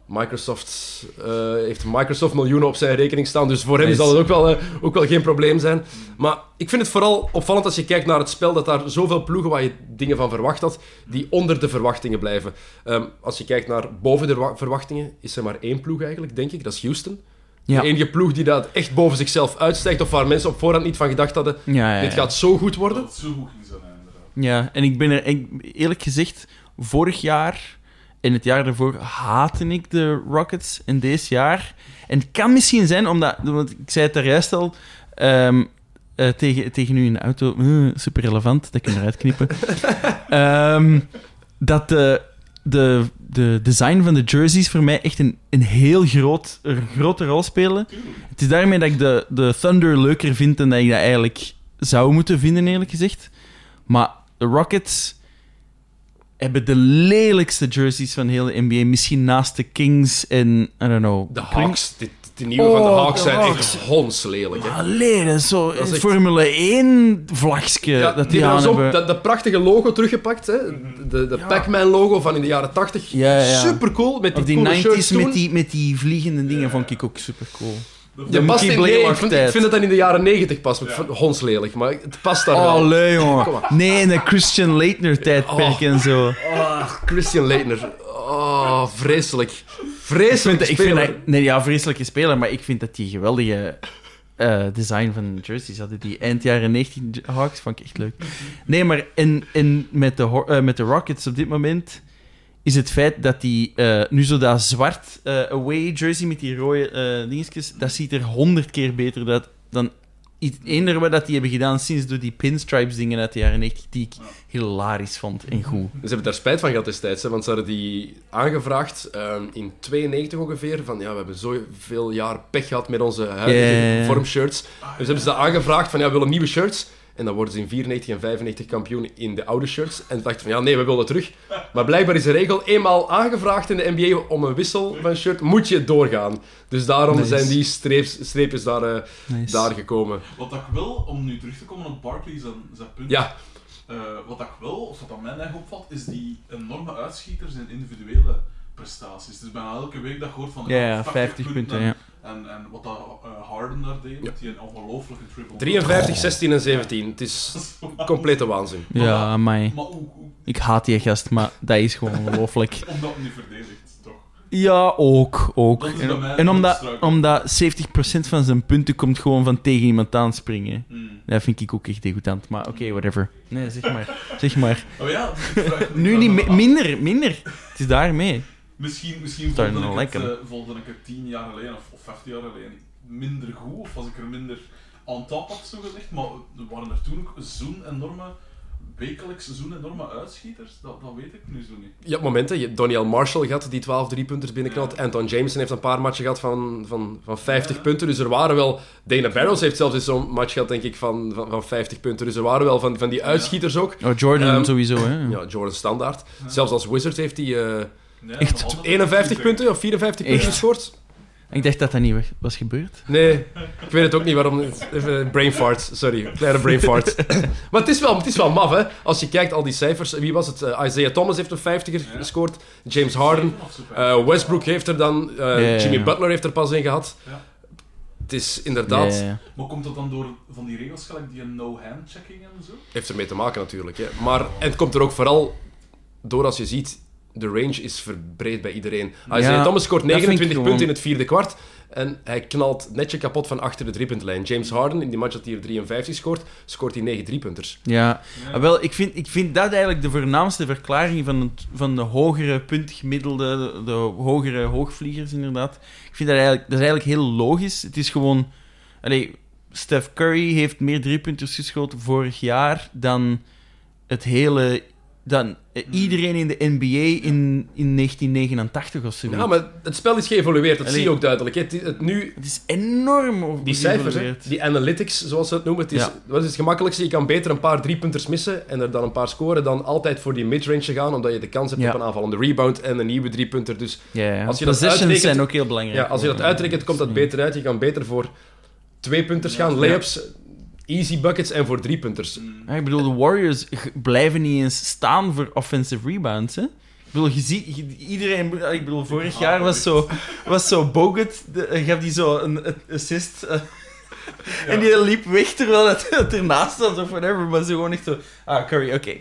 Microsoft eh, heeft Microsoft miljoenen op zijn rekening staan, dus voor hem Nice. zal het ook wel, eh, ook wel geen probleem zijn. Maar ik vind het vooral opvallend als je kijkt naar het spel, dat daar zoveel ploegen waar je dingen van verwacht had, die onder de verwachtingen blijven. Ehm, als je kijkt naar boven de wa- verwachtingen, is er maar één ploeg eigenlijk, denk ik. Dat is Houston. Ja. De enige ploeg die dat echt boven zichzelf uitstijgt, of waar mensen op voorhand niet van gedacht hadden, Ja, ja, ja. dit gaat zo goed worden. Dat zo goed ging zijn, inderdaad. Ja, en ik ben er ik- eerlijk gezegd, vorig jaar en het jaar daarvoor haatte ik de Rockets. En deze jaar. En het kan misschien zijn omdat, want ik zei het daar juist al ehm, eh, tegen, tegen u in de auto, eh, super relevant, dat kun je eruit knippen. Ehm, dat de, de, de design van de jerseys voor mij echt een, een heel groot, een grote rol spelen. Het is daarmee dat ik de, de Thunder leuker vind dan dat ik dat eigenlijk zou moeten vinden, eerlijk gezegd. Maar de Rockets hebben de lelijkste jerseys van heel de NBA. Misschien naast de Kings en, I don't know. De Hawks, de nieuwe van de Oh, Hawks zijn Hawks. echt honslelijk. Allee, dat is zo Dat is een echt- Formule 1 vlagje Ja, dat die die aan hebben zo hebben. dat, dat prachtige logo teruggepakt. Hè? De, de Pac-Man logo van in de jaren 80. Ja, ja. Super cool. Met die, Of die coole shirts 90s toen. met die, met die vliegende dingen vond ik ook super cool. De past in, nee, ik, vind, ik vind dat dat in de jaren 90 past. Ja. Honslelijk, maar het past daar wel. Allee, jongen. Nee, in de Christian Leitner tijdperk Oh. en zo. Ah, Christian Leitner. Oh, vreselijk. Ik Vreselijk ik vind speler. dat, nee, ja, vreselijke speler, maar ik vind dat die geweldige eh, design van jerseys hadden. Die eind jaren 19 Hawks vond ik echt leuk. Nee, maar in, in, met, de, eh, met de Rockets op dit moment is het feit dat die eh, nu zo dat zwart away jersey met die rode dingetjes, dat ziet er honderd keer beter uit dan iets eender wat dat die hebben gedaan sinds door die pinstripes dingen uit de jaren 90 die ik hilarisch vond en goed. Ze hebben daar spijt van gehad destijds, hè, want ze hadden die aangevraagd ehm, in 92 ongeveer. Van ja, we hebben zoveel jaar pech gehad met onze huidige ja. vormshirts. Dus hebben ze dat aangevraagd van ja, we willen nieuwe shirts. En dan worden ze in 94 en 95 kampioen in de oude shirts. En dachten van ja, nee, we willen terug. Maar blijkbaar is de regel eenmaal aangevraagd in de NBA om een wissel van shirt, moet je doorgaan. Dus daarom Nice. zijn die streeps, streepjes daar, eh, Nice. daar gekomen. Wat ik wil, om nu terug te komen op Barkley zijn, zijn punt. Ja, Eh, wat ik wil, of wat aan mij opvalt, is die enorme uitschieters in individuele prestaties. Dus bijna elke week dat je hoort van Ja, ja, 50 punten, en, ja. En, en wat dat eh, Harden daar deed, met die een ongelofelijke triple. 53, 16 en 17. Het is complete waanzin. Ja, mij. Maar hoe, hoe, Ik haat die gast, maar dat is gewoon ongelooflijk. omdat hij niet verdedigt, toch? Ja, ook. ook. En, omdat, omdat 70% van zijn punten komt gewoon van tegen iemand aanspringen. Hmm. Dat vind ik ook echt degoutant. Maar oké, whatever. Nee, zeg maar. Zeg maar. Oh ja, Nu niet minder, minder. Het is daarmee. Misschien, misschien Starting volgde, to ik like het, eh, ik 10 jaar geleden of, of 15 jaar geleden minder goed, of was ik er minder aan top had, zo gezegd. Maar er waren er toen ook zo'n enorme, wekelijks zo'n enorme uitschieters. Dat, dat weet ik nu zo niet. Ja, momenten. Je hebt Doniel Marshall gehad, die 12 driepunters binnenknalt. Ja. Anton Jameson heeft een paar matchen gehad van, van, van 50 Ja. punten. Dus er waren wel... Dana Barrows heeft zelfs eens zo'n match gehad, denk ik, van, van, van 50 punten. Dus er waren wel van, van die uitschieters ook. Oh, Jordan Ehm, sowieso, hè. Ja, Jordan standaard. Zelfs als Wizards heeft hij eh, Nee, Echt? nog altijd 51 niet punten of 54 punten gescoord. Ik dacht dat dat niet was- gebeurd. Nee, ik weet het ook niet waarom. Even brain fart, sorry. Kleine brain fart. maar het is, wel, het is wel maf, hè. Als je kijkt, al die cijfers. Wie was het? Eh, Isaiah Thomas heeft een 50er Ja. gescoord. James Harden. Eh, Westbrook heeft er dan. eh, Ja, ja, ja. Jimmy Butler heeft er pas in gehad. Ja. Het is inderdaad. Ja, ja, ja. Maar komt dat dan door van die regels gelijk die no-hand checking en zo? Heeft ermee te maken natuurlijk. Hè. Maar en het komt er ook vooral door als je ziet. De range is verbreed bij iedereen. Isaiah Ja, Thomas scoort dat vind ik 29 gewoon- punten in het vierde kwart. En hij knalt netje kapot van achter de driepuntlijn. James Harden, in die match dat hij er 53 scoort, scoort hij 9 driepunters. Ja, Ja. Ah, wel, ik vind, ik vind dat eigenlijk de voornaamste verklaring van, het, van de hogere puntgemiddelde, de, de hogere hoogvliegers inderdaad. Ik vind dat eigenlijk, dat is eigenlijk heel logisch. Het is gewoon... Allee, Steph Curry heeft meer driepunters geschoten vorig jaar dan het hele... Dan eh, iedereen in de NBA in, in 1989 of zo. Ja, maar het spel is geëvolueerd, dat Allee. zie je ook duidelijk. Het, het, nu, Het is enorm over die cijfers, hè, die analytics, zoals ze het noemen, het is, Ja. wat is het gemakkelijkste? Je kan beter een paar driepunters missen en er dan een paar scoren dan altijd voor die midrange te gaan, omdat je de kans hebt Ja. op een aanvallende rebound en een nieuwe driepunter. Dus Ja. Als je dat zijn ook heel belangrijk. ja, als je dat uitrekent, komt dat beter uit. Je kan beter voor twee punters gaan, layups, easy buckets en voor drie punters. Ja, ik bedoel, de Warriors blijven niet eens staan voor offensive rebounds. Hè? Ik bedoel, je ziet, je- iedereen, ik bedoel, vorig jaar was zo, was zo Bogut, de- gaf die zo een, een assist. eh, En die liep weg terwijl het, het ernaast was of whatever, maar zo gewoon echt zo, ah, Curry, oké.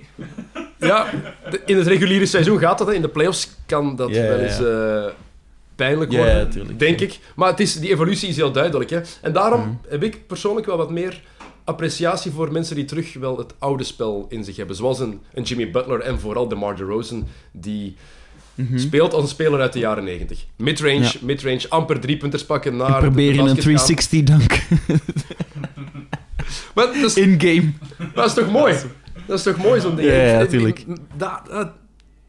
Ja, de- in het reguliere seizoen gaat dat. hè. In de playoffs kan dat wel eens eh, pijnlijk worden, tuurlijk. denk ik. Maar het is, die evolutie is heel duidelijk. Hè. En daarom Mhm. heb ik persoonlijk wel wat meer appreciatie voor mensen die terug wel het oude spel in zich hebben. Zoals een, een Jimmy Butler en vooral DeMar DeRozan, die Mhm. speelt als een speler uit de jaren 90. Midrange, Ja. midrange, amper driepunters pakken naar Ik de probeer in een basket gaan. 360 dunk Maar dat is, in-game. dat is toch mooi? Dat is toch mooi, zo'n ding? Ja, ja,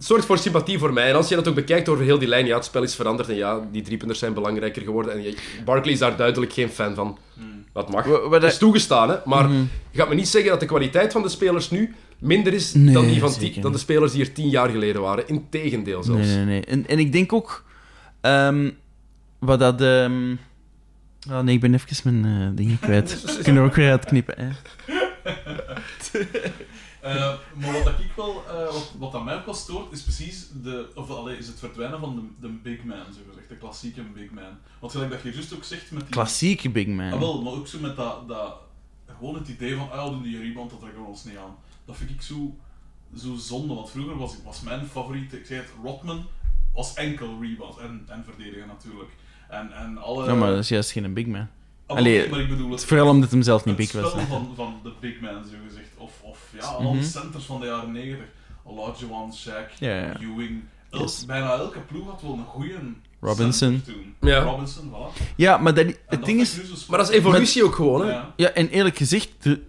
zorgt voor sympathie voor mij. En als je dat ook bekijkt over heel die lijn, ja, het spel is veranderd en ja, die driepunters zijn belangrijker geworden. En Barkley is daar duidelijk geen fan van. Hmm. Wat mag. Dat dat- is toegestaan, hè. Maar Mhm. je gaat me niet zeggen dat de kwaliteit van de spelers nu minder is Nee, dan, die van ti- dan de spelers die er tien jaar geleden waren. Integendeel zelfs. Nee, nee, nee. En, en ik denk ook... ehm, wat dat... ehm oh nee, ik ben even mijn eh, dingen kwijt. Ik kan er ook weer uitknippen. Hè. Eh, maar wat ik wel, eh, wat, wat aan mij ook wel stoort, is precies de, of allee, is het verdwijnen van de, de big man, zo gezegd, de klassieke big man. Want gelijk dat je juist ook zegt met die... Klassieke big man. Ah, wel, maar ook zo met dat, dat gewoon het idee van, ah, doen die rebound, dat trekken we ons niet aan. Dat vind ik zo, zo zonde, want vroeger was, was mijn favoriet, ik zei het, Rodman, was enkel rebound en, en verdedigen natuurlijk. En, en alle... Ja, maar dat is juist geen big man. Ah, allee, maar ik bedoel het, Vooral omdat hem zelf niet het big was. hè. van, van de big man, zo gezegd. Of, of ja, alle Mhm. centers van de jaren 90. Olajuwon, Shaq, Ja, ja. Ewing. El- Yes. Bijna elke ploeg had wel een goede Robinson. Ja. Robinson, voilà. Ja, maar dat, het dat ding is... zo Maar dat is evolutie ook gewoon, hè. Ja. Ja, en eerlijk gezegd, de,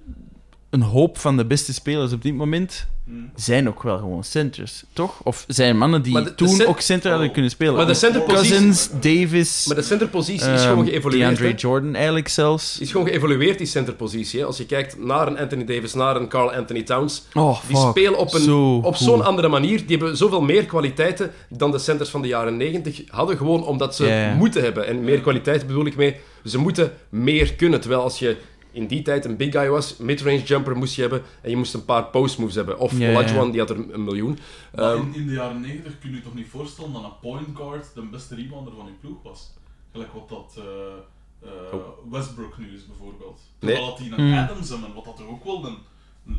een hoop van de beste spelers op dit moment zijn ook wel gewoon centers, toch? Of zijn mannen die de toen cent- ook center hadden Oh. kunnen spelen. Maar de centerpositie... Cousins, Davis, Maar de centerpositie is ehm, gewoon geëvolueerd, DeAndre. Jordan eigenlijk zelfs. is gewoon geëvolueerd, die centerpositie. hè. Als je kijkt naar een Anthony Davis, naar een Carl Anthony Towns, Oh, die spelen op, een, Zo op zo'n andere manier. Die hebben zoveel meer kwaliteiten dan de centers van de jaren 90 hadden, gewoon omdat ze moeten hebben. En meer kwaliteit bedoel ik mee, ze moeten meer kunnen. Terwijl als je in die tijd een big guy was, midrange jumper moest je hebben en je moest een paar post moves hebben. Of Ja, ja. Die had er een miljoen. Maar Ehm, in, in de jaren 90 kun je je toch niet voorstellen dat een point guard de beste rebounder van je ploeg was? Gelijk wat dat eh, eh, Westbrook nu is bijvoorbeeld. Nee. Terwijl dat die een Hmm. Adams hebben, wat dat toch ook wel een,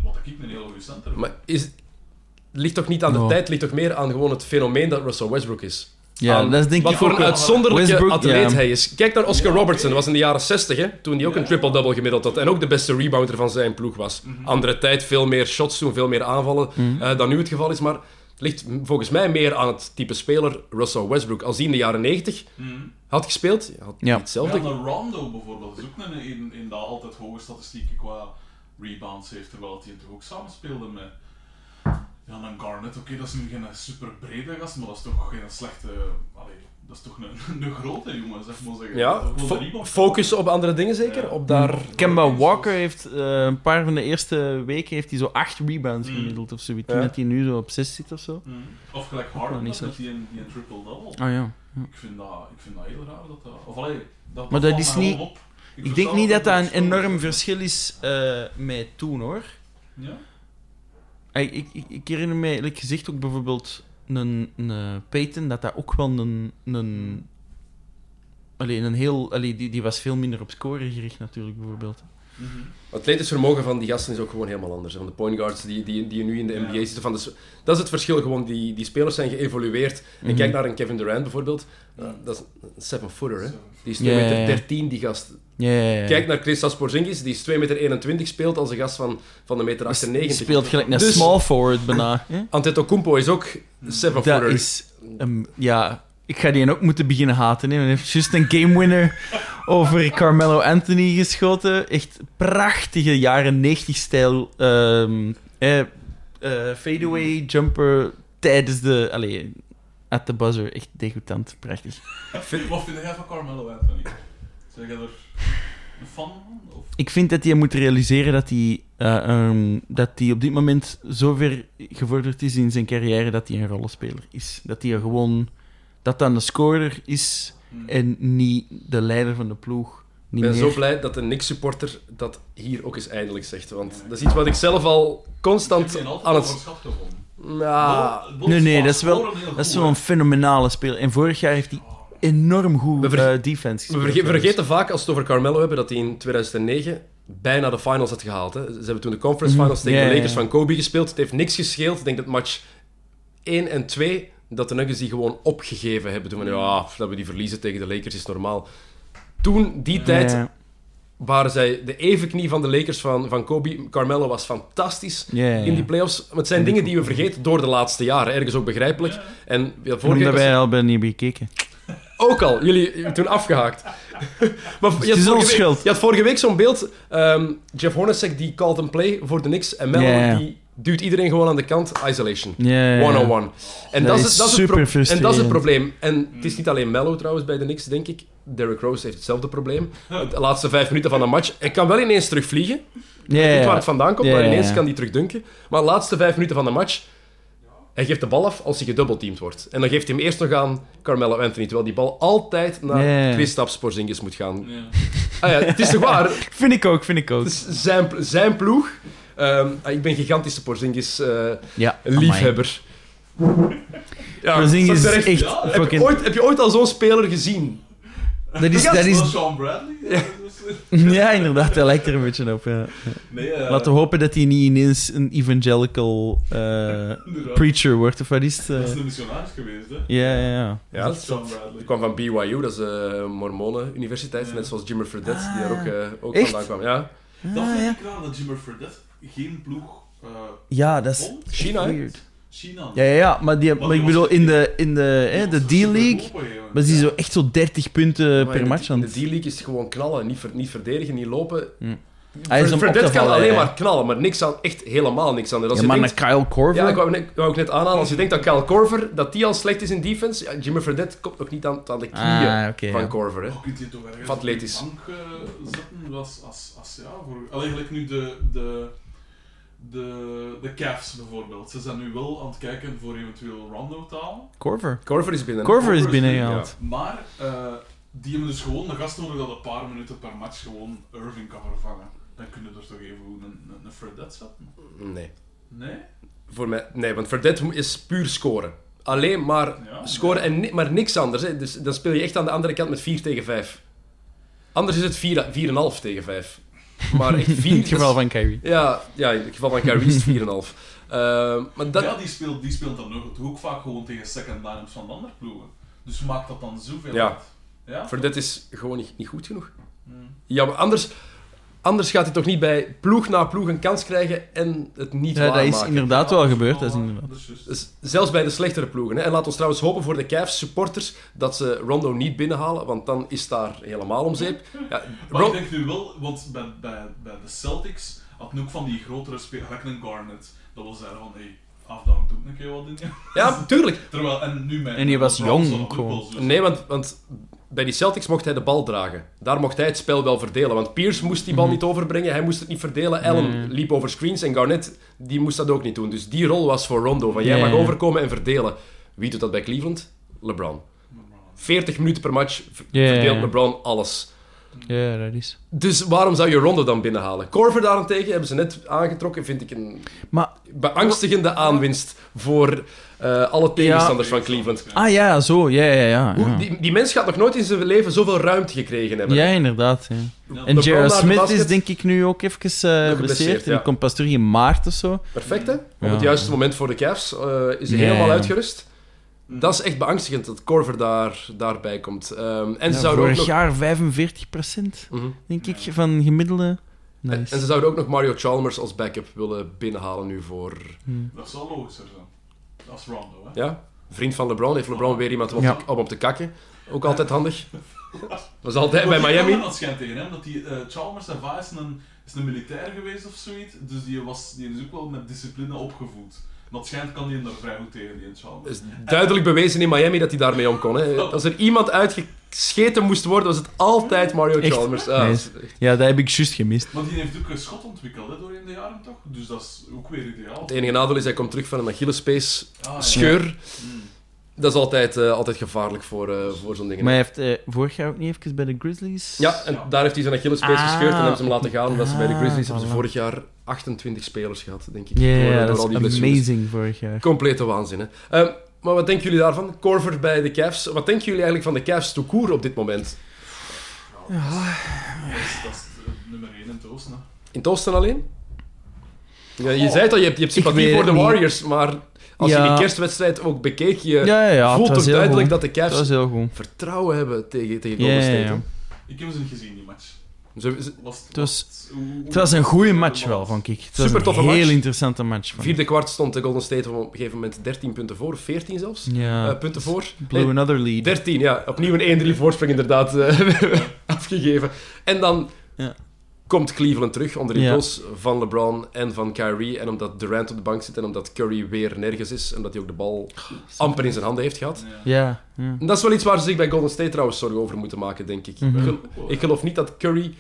wat ik een hele goede center maar is, ligt toch niet aan de tijd, het ligt toch meer aan gewoon het fenomeen dat Russell Westbrook is. Ja, Aan dat is denk wat ik voor ook een uitzonderlijke Westbrook, atleet ja. hij is. Kijk naar Oscar Robertson, dat was in de jaren 60, hè, toen hij ook een triple-double gemiddeld had. En ook de beste rebounder van zijn ploeg was. Mhm. Andere tijd, veel meer shots toen, veel meer aanvallen Mhm. eh, dan nu het geval is. Maar het ligt volgens mij meer aan het type speler Russell Westbrook. Als hij in de jaren 90 Hm. had gespeeld, had hij Ja. hetzelfde. Ja, een Rondo bijvoorbeeld is ook een in, in dat altijd hoge statistieken qua rebounds heeft, terwijl hij toch ook samenspeelde met ja, een Garnett. Oké, dat is nu geen super brede gast, maar dat is toch geen slechte. Allee, dat is toch een, een grote jongen, zeg maar zeggen. Ja, Gewoon de fo- rebound- focussen op andere dingen zeker. Ja. Op daar... Kemba Walker heeft eh, een paar van de eerste weken heeft hij zo acht rebounds Mm. gemiddeld of zoiets. Ja. Dat hij nu zo op zes zit of zo. Hm. Of gelijk Harden slecht. die, een- die een triple-double. Ah ja. Ik, vind dat, ik vind dat heel raar dat dat. Of allee, dat, Maar dat is niet- op. Ik denk niet dat dat een enorm verschil is eh, met toen hoor. Ja? Ik, ik, ik, herinner me eerlijk gezegd ook bijvoorbeeld een, een eh, Peyton, dat dat ook wel een... een Allee, een heel, allee, die, die was veel minder op scoren gericht natuurlijk, bijvoorbeeld. Mhm. Het atletisch vermogen van die gasten is ook gewoon helemaal anders. Van de point guards die, die, die nu in de Ja. NBA zitten. Van de, dat is het verschil gewoon. Die, die spelers zijn geëvolueerd. En Mhm. kijk naar een Kevin Durant bijvoorbeeld. Uh, dat is een seven-footer, hè. Die is Ja, 2 meter ja, ja. 13, die gast. Kijk naar Christos Porzingis, die is 2 meter 21, speelt als een gast van, van de meter Die 98. speelt gelijk een Dus- small forward bijna. hè? Antetokounmpo is ook Dat 7-footer. is... ehm, ja, ik ga die ook moeten beginnen haten. Hè. Hij heeft juist een game winner over Carmelo Anthony geschoten. Echt prachtige jaren 90-stijl ehm eh, eh, fadeaway jumper tijdens de... Allee, at the buzzer. Echt degoutant. Prachtig. Wat vind jij van Carmelo Anthony? Zeg je er een fan van? Of? Ik vind dat hij moet realiseren dat hij, eh, ehm, dat hij op dit moment zo ver gevorderd is in zijn carrière dat hij een rollenspeler is. Dat hij gewoon... Dat dan de scorer is Hm. en niet de leider van de ploeg. Ik ben meer. zo blij dat een Knicks-supporter dat hier ook eens eindelijk zegt. Want dat is iets wat ik zelf al Ik constant aan het... Bol Nee, nee, dat is wel, dat is goed, wel een hè. fenomenale speler. En vorig jaar heeft hij enorm goed We verge- eh, defense we gespeeld. verge- we vergeten vaak, als we het over Carmelo hebben, dat hij in 2009 bijna de finals had gehaald. Hè. Ze hebben toen de conference Mhm. finals tegen Ja, de Lakers ja. van Kobe gespeeld. Het heeft niks gescheeld. Ik denk dat match 1 en 2, dat de Nuggets die gewoon opgegeven hebben. Toen van, ja, dat we die verliezen tegen de Lakers is normaal. Toen, die tijd, waren zij de evenknie van de Lakers van, van Kobe. Carmelo was fantastisch ja, ja. in die playoffs. Maar het zijn dingen die we vergeten door de laatste jaren. Ergens ook begrijpelijk. En ja, vorige Omdat wij al bij niet hebben gekeken. Ook al. Jullie toen afgehaakt. maar je, is had onze vorige week, schuld. je had vorige week zo'n beeld. ehm, Jeff Hornacek die called een play voor de Knicks. En Melo die duwt iedereen gewoon aan de kant. Isolation. Ja, ja, ja. One-on-one. En Dat is is, dat, is het en dat is het probleem. En het is niet alleen Mello trouwens bij de Knicks, denk ik. Derrick Rose heeft hetzelfde probleem. De laatste vijf minuten van een match. Hij kan wel ineens terugvliegen. Ja, Niet waar het vandaan komt, maar ineens kan hij terugdunken. Maar de laatste vijf minuten van de match... Hij geeft de bal af als hij gedubbelteamd wordt. En dan geeft hij hem eerst nog aan Carmelo Anthony. Terwijl die bal altijd naar ja. twee staps Porzingis moet gaan. Ja. Ah ja, het is toch waar? Vind ik ook, vind ik ook. is zijn, zijn ploeg. Ehm, ah, ik ben gigantische Porzingis eh, Ja, liefhebber. Ja, Porzingis is echt- Heb fucking... je, ooit, heb je ooit al zo'n speler gezien? Dat is, dat is... Sean Bradley? Ja. Ja, inderdaad, hij lijkt er een beetje op. Ja. Nee, eh, Laten we hopen dat hij niet ineens een evangelical eh, preacher wordt, of wat is het? eh? Dat is een missionaris geweest, hè? Ja, ja, ja. Ja, dat is kwam van BYU, dat is de Mormonen-universiteit. Ja. Net zoals Jimmer Fredette, die daar ook, eh, ook Echt? vandaan kwam. Ja. Dat Ah, vind ja. ik raar, dat Jimmer Fredette geen ploeg... eh ja, dat is. China, weird. China. Ja, ja, ja, maar, die, maar ik bedoel, in de, in de, hè, de D-League was die zo echt zo 30 punten Maar per match aan het... de D-League is gewoon knallen. Niet, ver- niet verdedigen, niet lopen. Hij is om op Fredette te kan vallen, alleen ja. maar knallen, maar niks aan, echt helemaal niks aan. Als Ja, je maar denkt, naar Kyle Korver... ja, ik wou, net, wou ik net aanhalen. Als je denkt dat Kyle Korver dat die al slecht is in defense, ja, Jimmy Fredette komt nog niet aan, aan de knieën Ah, oké, van ja. Korver. Hè. Oh, kunt je toch ergens Of op de bank eh, zetten als, als, als ja, voor... Allee, gelijk nu de, de, de, de Cavs bijvoorbeeld. Ze zijn nu wel aan het kijken voor eventueel Rondo te halen. Korver. Korver is binnen. Korver is binnengehaald. Maar eh, die hebben dus gewoon de gast nodig dat een paar minuten per match gewoon Irving kan vervangen. Dan kunnen er toch even goed een, een, een Fredette zetten? Nee. Nee? Voor mij, nee, want Fredette is puur scoren. Alleen maar Ja, scoren, en ni- maar niks anders. Hè. Dus dan speel je echt aan de andere kant met 4 tegen 5. Anders is het 4 4,5 tegen 5. Maar echt 4 In het geval van Kyrie. Ja, ja, in het geval van Kyrie is het 4,5. Ehm, maar dat, Ja, die speelt, die speelt dan nog toch ook vaak gewoon tegen second line-ups van de andere ploegen. Dus maakt dat dan zoveel Ja. uit? Ja? Fredette is gewoon niet, niet goed genoeg. Hmm. Ja, maar anders, anders gaat hij toch niet bij ploeg na ploeg een kans krijgen en het niet Ja, dat is inderdaad wel gebeurd. Dat is Oh, inderdaad. dat is. Dus zelfs bij de slechtere ploegen. Hè. En laat ons trouwens hopen voor de Cavs supporters dat ze Rondo niet binnenhalen, want dan is daar helemaal om zeep. Ja, Maar ik denk nu wel, want bij, bij, bij de Celtics had ook van die grotere spelers, een Garnet, dat wil zeggen van, hey, afdown, doe een keer wat in je. ja, tuurlijk. Terwijl, en nu met En die was jong ook gewoon. Nee, want, want bij die Celtics mocht hij de bal dragen. Daar mocht hij het spel wel verdelen. Want Pierce moest die bal niet overbrengen, hij moest het niet verdelen. Allen liep over screens en Garnett die moest dat ook niet doen. Dus die rol was voor Rondo. Van jij mag overkomen en verdelen. Wie doet dat bij Cleveland? LeBron. 40 minuten per match verdeelt. LeBron alles. Ja, dat is... Dus waarom zou je Rondo dan binnenhalen? Corver daarentegen hebben ze net aangetrokken, vind ik een Maar... beangstigende aanwinst voor eh, alle tegenstanders van Cleveland. Ah ja, zo. Ja, ja, ja. Hoe-. Die, die mens gaat nog nooit in zijn leven zoveel ruimte gekregen hebben. Ja, inderdaad. Ja. Ja. En J.R. de Smith basket. is denk ik nu ook even eh geblesseerd, die komt pas terug in maart of zo. Perfect, hè? Op het juiste moment voor de Cavs eh, is hij Ja, helemaal ja. Uitgerust. Dat is echt beangstigend dat Corver daar, daarbij komt. Ehm, en, ze zouden ook vorig nog, jaar 45 procent, Mhm. denk ik, van gemiddelde. en, Nice. en ze zouden ook nog Mario Chalmers als backup willen binnenhalen nu voor... Dat zou logischer zijn. Als Rondo, hè. Ja, vriend van LeBron. Heeft LeBron weer iemand om, op Ja. te- om op te kakken. Ook altijd handig. Dat is altijd bij Miami. Dat schijnt tegen hem, dat die, eh, Chalmers zijn vader is een, is een militair geweest of zoiets, dus die, was, die is ook wel met discipline opgevoed. Dat schijnt kan hij hem daar vrij goed tegen, die is duidelijk bewezen in Miami dat hij daarmee om kon. Hè. Als er iemand uitgescheten moest worden, was het altijd Mario Echt? Chalmers. Ah, Ja, dat heb ik juist gemist. Maar die heeft ook een schot ontwikkeld hè, doorheen de jaren, toch? Dus dat is ook weer ideaal. Het enige nadeel is, hij komt terug van een Achillespees Ah, ja. scheur. Dat is altijd, eh, altijd gevaarlijk voor, eh, voor zo'n dingen. Maar hij heeft eh, vorig jaar ook niet even bij de Grizzlies... Ja, en daar heeft hij zijn Achillespees Ah. gescheurd en hebben ze hem laten gaan. Omdat ze bij de Ah, Grizzlies hebben ze vorig jaar 28 spelers gehad, denk ik. Ja, ja, dat is blessures. amazing vorig jaar. Complete waanzin, hè. Maar wat denken jullie daarvan? Corver bij de Cavs. Wat denken jullie eigenlijk van de Cavs tout court op dit moment? Dat is, dat is het nummer 1 in het oosten. Hè. In het oosten alleen? Ja, je zei het al, je hebt, je hebt Ik sympathie voor de niet. Warriors, maar als je die kerstwedstrijd ook bekeek, je Ja, ja, ja. voelt het toch heel duidelijk goed. dat de Cavs heel vertrouwen hebben tegen, tegen Golden ja, State. Ik heb ze niet gezien, die match. Ze- ze- Was, Het was- hoe- Het was een goede match wel, vond ik. Het was Super een toffe heel match. interessante match. Vierde kwart stond de Golden State op een gegeven moment 13 punten voor, of 14 zelfs. Ja. eh, punten voor. Blew Nee, another lead. 13, ja. Opnieuw een 1-3 voorsprong inderdaad eh, afgegeven. En dan Ja. Komt Cleveland terug onder Ja. impuls van LeBron en van Kyrie. En omdat Durant op de bank zit en omdat Curry weer nergens is. En dat hij ook de bal amper in zijn handen heeft gehad. Ja. Ja, ja. En dat is wel iets waar ze zich bij Golden State trouwens zorgen over moeten maken, denk ik. Mhm. Ik gel- Ik geloof niet dat Curry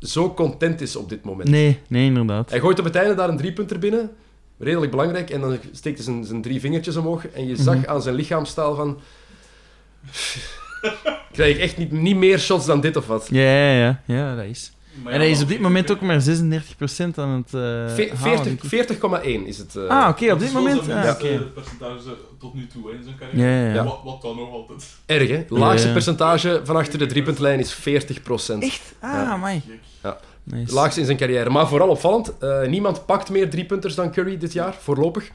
zo content is op dit moment. Nee, nee, inderdaad. Hij gooit op het einde daar een driepunter binnen. Redelijk belangrijk. En dan steekt hij zijn, zijn drie vingertjes omhoog. En je zag Mhm. aan zijn lichaamstaal van... Krijg ik echt niet, niet meer shots dan dit of wat? Ja, ja, ja. Ja, dat is. Maar En ja, hij is op dit moment ook maar 36% aan het eh Ve- halen, 40 denk ik. 40,1 is het. eh. Ah, oké, op dit moment... zijn Ah, percentage tot nu toe hè, in zijn carrière. Ja, ja, ja. Wat, wat dan nog altijd. Erg, hè? Laagste Ja. percentage van achter de driepuntlijn is 40% Echt? Ah. Gek. Ja. Nice. Laagste in zijn carrière. Maar vooral opvallend, eh, niemand pakt meer driepunters dan Curry dit jaar, voorlopig.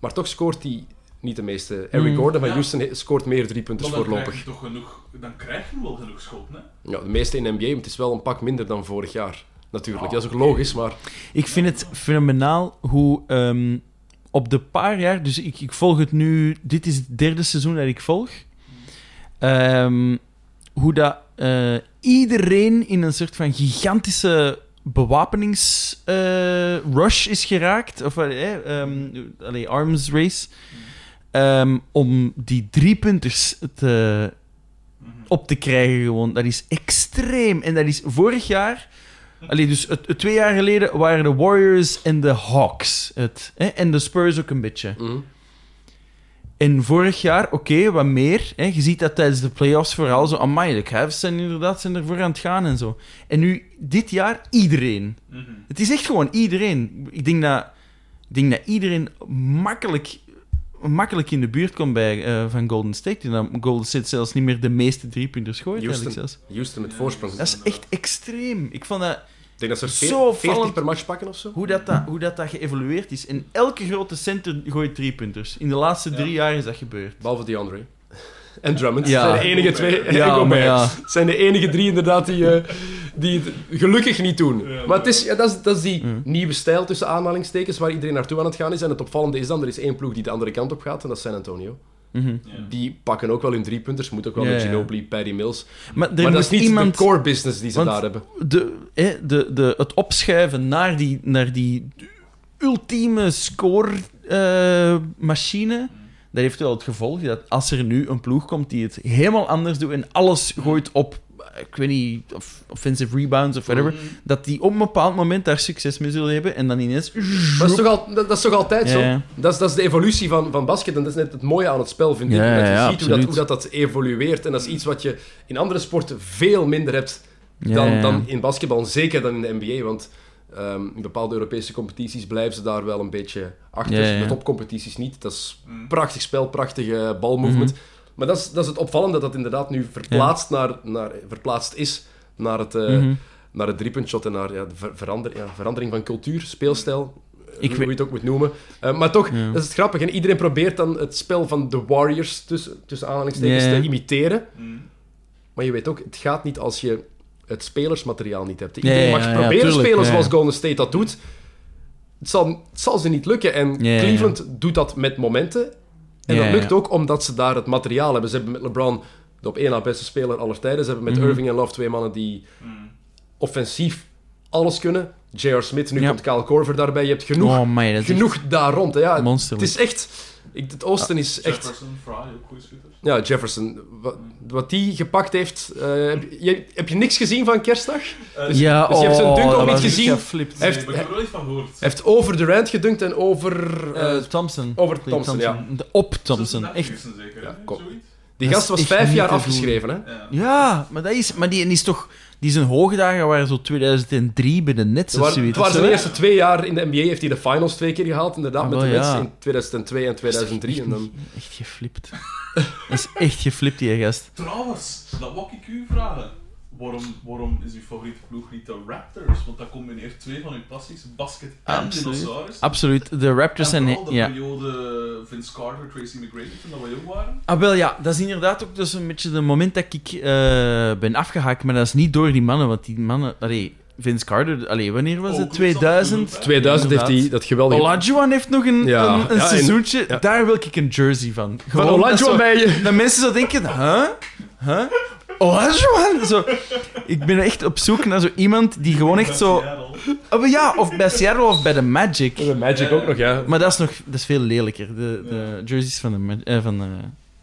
Maar toch scoort hij niet de meeste. Eric Mm. Gordon van Ja. Houston scoort meer driepunters Maar dan voorlopig. krijg je toch genoeg, dan krijg je wel genoeg schoten, hè? Ja, de meeste in de NBA, maar het is wel een pak minder dan vorig jaar. Natuurlijk, Ah, dat is ook logisch, maar... Ik vind het fenomenaal hoe ehm, op de paar jaar... Dus ik, ik volg het nu... Dit is het derde seizoen dat ik volg. Ehm, hoe dat eh, iedereen in een soort van gigantische bewapeningsrush is geraakt. Of eh, ehm, allee, arms race. Ehm, om die drie punters te, op te krijgen gewoon. Dat is extreem. En dat is vorig jaar... Allee, dus het, het twee jaar geleden waren de Warriors en de Hawks. Het, hè, en de Spurs ook een beetje. mhm. En vorig jaar, oké, wat meer. Hè, je ziet dat tijdens de playoffs vooral zo... Amai, de Cavs zijn inderdaad zijn ervoor aan het gaan en zo. En nu, dit jaar, iedereen. Mhm. Het is echt gewoon iedereen. Ik denk dat, ik denk dat iedereen makkelijk, makkelijk in de buurt komt bij, eh, van Golden State. En dat Golden State zelfs niet meer de meeste driepunters gooit. Houston. zelfs. Houston met voorsprong. Dat is echt extreem. Ik vond dat... Ik denk dat ze er Zo 40, 40 vallend. per match pakken of zo. Hoe dat, dat, hoe dat, dat geëvolueerd is. En elke grote center gooit driepunters. In de laatste Ja. drie jaar is dat gebeurd. Behalve DeAndre. En Drummond. Ja. zijn de enige twee. en Ja, Gobert. maar ja. Het zijn de enige drie inderdaad die, eh, die het gelukkig niet doen. Ja, maar het is, ja, dat, is, dat is die Mm. nieuwe stijl tussen aanhalingstekens waar iedereen naartoe aan het gaan is. En het opvallende is dan, er is één ploeg die de andere kant op gaat en dat is San Antonio. Mhm. Ja. Die pakken ook wel hun drie punters, moet ook wel Ja, met. Ginobili, Paddy Mills. Maar er maar dat is niet iemand... de core business die ze Want- daar hebben. de, hè, de, de, het opschuiven naar die, naar die ultieme score-machine, dat heeft wel het gevolg dat als er nu een ploeg komt die het helemaal anders doet en alles gooit op, ik weet niet, of offensive rebounds of whatever, Mhm. dat die op een bepaald moment daar succes mee zullen hebben en dan ineens... Dat is toch, al, dat, dat is toch altijd zo? Ja. Dat, is, dat is de evolutie van, van basket. En dat is net het mooie aan het spel, vind ik. Ja, dat je ziet hoe dat, hoe dat, dat evolueert. En dat is iets wat je in andere sporten veel minder hebt dan, dan in basketbal. Zeker dan in de NBA. Want ehm, in bepaalde Europese competities blijven ze daar wel een beetje achter. Ja, ja. De topcompetities niet. Dat is Mhm. prachtig spel, prachtige balmovement. Mhm. Maar dat is, dat is het opvallende dat dat inderdaad nu verplaatst, naar, naar, verplaatst is naar het, eh Mhm. naar het driepuntshot en naar ja, de ver- verander, ja, verandering van cultuur, speelstijl. Ik Ik hoe weet- je het ook moet noemen. Eh, maar toch, Ja. dat is het grappige. En iedereen probeert dan het spel van de Warriors, tussen, tussen aanhalingstekens, Ja, ja. te imiteren. Mhm. Maar je weet ook, het gaat niet als je het spelersmateriaal niet hebt. Iedereen mag ja, ja, proberen tuurlijk, spelen ja. zoals Golden State dat doet. Het zal, het zal ze niet lukken. En. Cleveland doet dat met momenten. En dat lukt ook omdat ze daar het materiaal hebben. Ze hebben met LeBron de op één na beste speler aller tijden. Ze hebben met Mhm. Irving en Love twee mannen die offensief alles kunnen. J.R. Smith, nu Ja. komt Kyle Korver daarbij. Je hebt genoeg, Oh, genoeg daar rond. hè. Ja, monsterlijk. het is echt... Ik, het oosten is echt... Jefferson, Fry, ook goede schutters. Ja, Jefferson. Wat, wat die gepakt heeft... eh, heb, je, heb je niks gezien van kerstdag? Dus- ja, dus je hebt zijn oh, dunk ook dat niet gezien? geflipt. Hij heeft- ik heb er wel iets van gehoord. Hij heeft over Durant gedunkt en over... eh, Eh, Thompson. over Clay Thompson, ja. De- Op Thompson. 36 Echt. zeker, Ja, kom. Zoiets? die gast was vijf jaar afgeschreven, hè? Ja. Ja, maar dat is... Maar die is toch... Die zijn hoogdagen waren zo 2003 bij de Nets zoiets. het waren zijn eerste twee jaar in de NBA. Heeft hij de finals twee keer gehaald, inderdaad, Ah, met de wel, Nets ja. in 2002 en 2003. En dan... Echt geflipt. dat is echt geflipt, die gast. Trouwens, dat wou ik u vragen. Waarom, waarom is uw favoriete ploeg niet de Raptors? Want dat combineert twee van uw passies, basket en Absoluut. dinosaurus. Absoluut. De Raptors en vooral de Ja. periode Vince Carter, Tracy McGrady, toen dat we jong waren. Ah, wel ja, dat is inderdaad ook dus een beetje het moment dat ik eh, ben afgehaakt, maar dat is niet door die mannen, want die mannen... Allee, Vince Carter, allee, wanneer was Oh, het? goed, 2000? dat 2000 heeft hij dat geweldige... Olajuwon heeft nog een, Ja. een, een Ja, en- seizoentje. ja. Daar wil ik een jersey van. Van Gewoon dat Olajuwon bij... Dat mensen zo denken, huh? Huh? Olajuwon? Zo, ik ben echt op zoek naar zo iemand die gewoon echt zo... Seattle. Oh, ja, of bij Seattle of bij de Magic. De Magic ook nog, ja. Maar dat is nog dat is veel lelijker. De, de jerseys van, de, eh, van eh,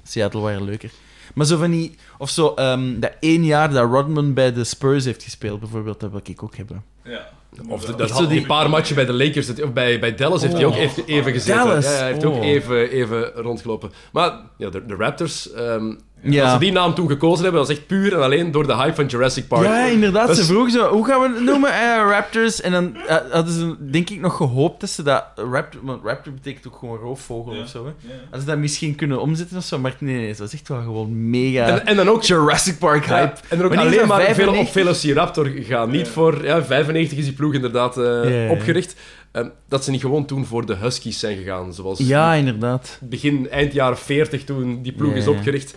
Seattle waren leuker. Maar zo van die... Of zo, ehm, dat één jaar dat Rodman bij de Spurs heeft gespeeld, bijvoorbeeld, dat wil ik ook hebben. Ja. Of de, dat Zo had die- die paar matchen bij de Lakers, dat- of bij, bij Dallas heeft hij ook Oh. even, even gezeten. Dallas, Ja, hij heeft ook oh. even, even rondgelopen. Maar ja, de, de Raptors, ehm, Ja. als ze die naam toen gekozen hebben, was echt puur en alleen door de hype van Jurassic Park. Ja, inderdaad. Dat Ze is- vroegen zo, hoe gaan we het noemen? Eh, Raptors. En dan eh, hadden ze, denk ik, nog gehoopt dat ze dat... Raptor, want Raptor betekent ook gewoon roofvogel Ja. of zo. Hè. Ja. Hadden ze dat misschien kunnen omzetten of zo. Maar nee, nee, het was echt wel gewoon mega En, en dan ook, Jurassic Park hype. ja, en dan ook Wanneer is alleen dat, maar veel 95? op Velociraptor gaan. Niet Ja. voor... Ja, 95 is die ploeg inderdaad eh, Ja, ja. opgericht. En dat ze niet gewoon toen voor de Huskies zijn gegaan, zoals Ja, inderdaad. begin, eind jaren 40 toen die ploeg Ja, is opgericht.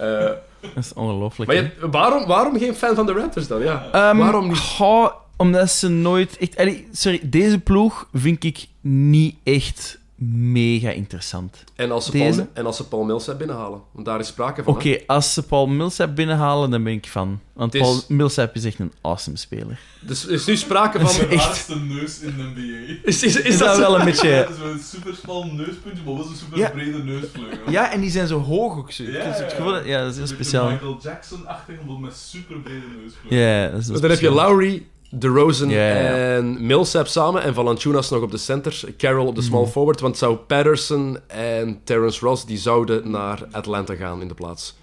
Eh, Dat is ongelooflijk. maar je- waarom, waarom geen fan van de Raptors dan? Ja. Ehm, waarom niet? goh, omdat ze nooit echt... sorry, deze ploeg vind ik niet echt mega interessant. En als, ze Deze? Paul, en als ze Paul Millsap binnenhalen. Want daar is sprake van. Oké, als ze Paul Millsap binnenhalen, dan ben ik fan. Want is- Paul Millsap is echt een awesome speler. Dus er is nu sprake is van... De echt- raarste neus in de NBA. Is, is, is, Is dat wel een beetje... het is wel een super smal neuspuntje, maar wel zo'n super Ja. brede neusvleugel. Ja, en die zijn zo hoog ook zo. Ja, ja, gevoel dat- ja, dat is heel Een speciaal. Michael Jackson-achtig, maar met super brede neusvleugel. Ja, dat is heel Dan heb je. Lowry, DeRozan ja. en Millsap samen. En Valanciunas nog op de center. Carroll op de Mhm. small forward. Want zou Patterson en Terrence Ross... die zouden naar Atlanta gaan in de plaats.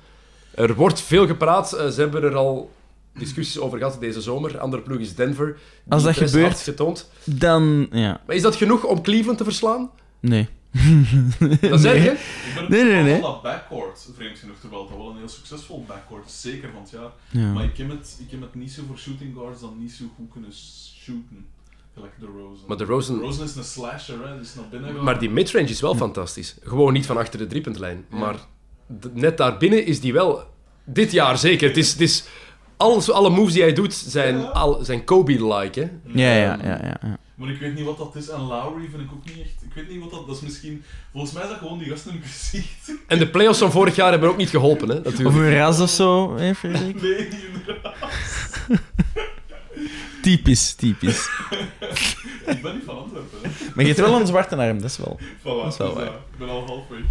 Er wordt veel gepraat. Eh, ze hebben er al discussies over gehad deze zomer. Andere ploeg is Denver. Als dat gebeurt- getoond. Dan, ja, Maar is dat genoeg om Cleveland te verslaan? nee. Dat zeg je? Ik ben Nee, nee, dat backcourt, vreemd genoeg, terwijl het wel een heel succesvol backcourt is, zeker van het jaar. Ja. Maar ik heb, het, ik heb het niet zo voor shooting guards dan niet zo goed kunnen shooten. Gelijk de Rosen. Maar DeRozan- Rosen is een slasher, hè, dus naar binnen gaan. Maar die midrange is wel fantastisch. Gewoon niet van achter de driepuntlijn. Maar d- net daarbinnen is die wel... Dit jaar zeker. Het is... Het is alles, alle moves die hij doet zijn, Ja. al, zijn Kobe-like. Hè? Ja, ja, ja, ja, ja. Maar ik weet niet wat dat is. En Lowry vind ik ook niet echt... Ik weet niet wat dat... Dat is misschien... Volgens mij is dat gewoon die gast in het gezicht. En de playoffs van vorig jaar hebben ook niet geholpen. Hè, Of natuurlijk. een ras of zo, hè, Frederik? Nee, inderdaad. Typisch, typisch. Ik ben niet van Antwerpen, hè. Maar je hebt wel een zwarte arm, dat is wel. Voilà, Dat is wel dus, waar. eh, ik ben al halfway.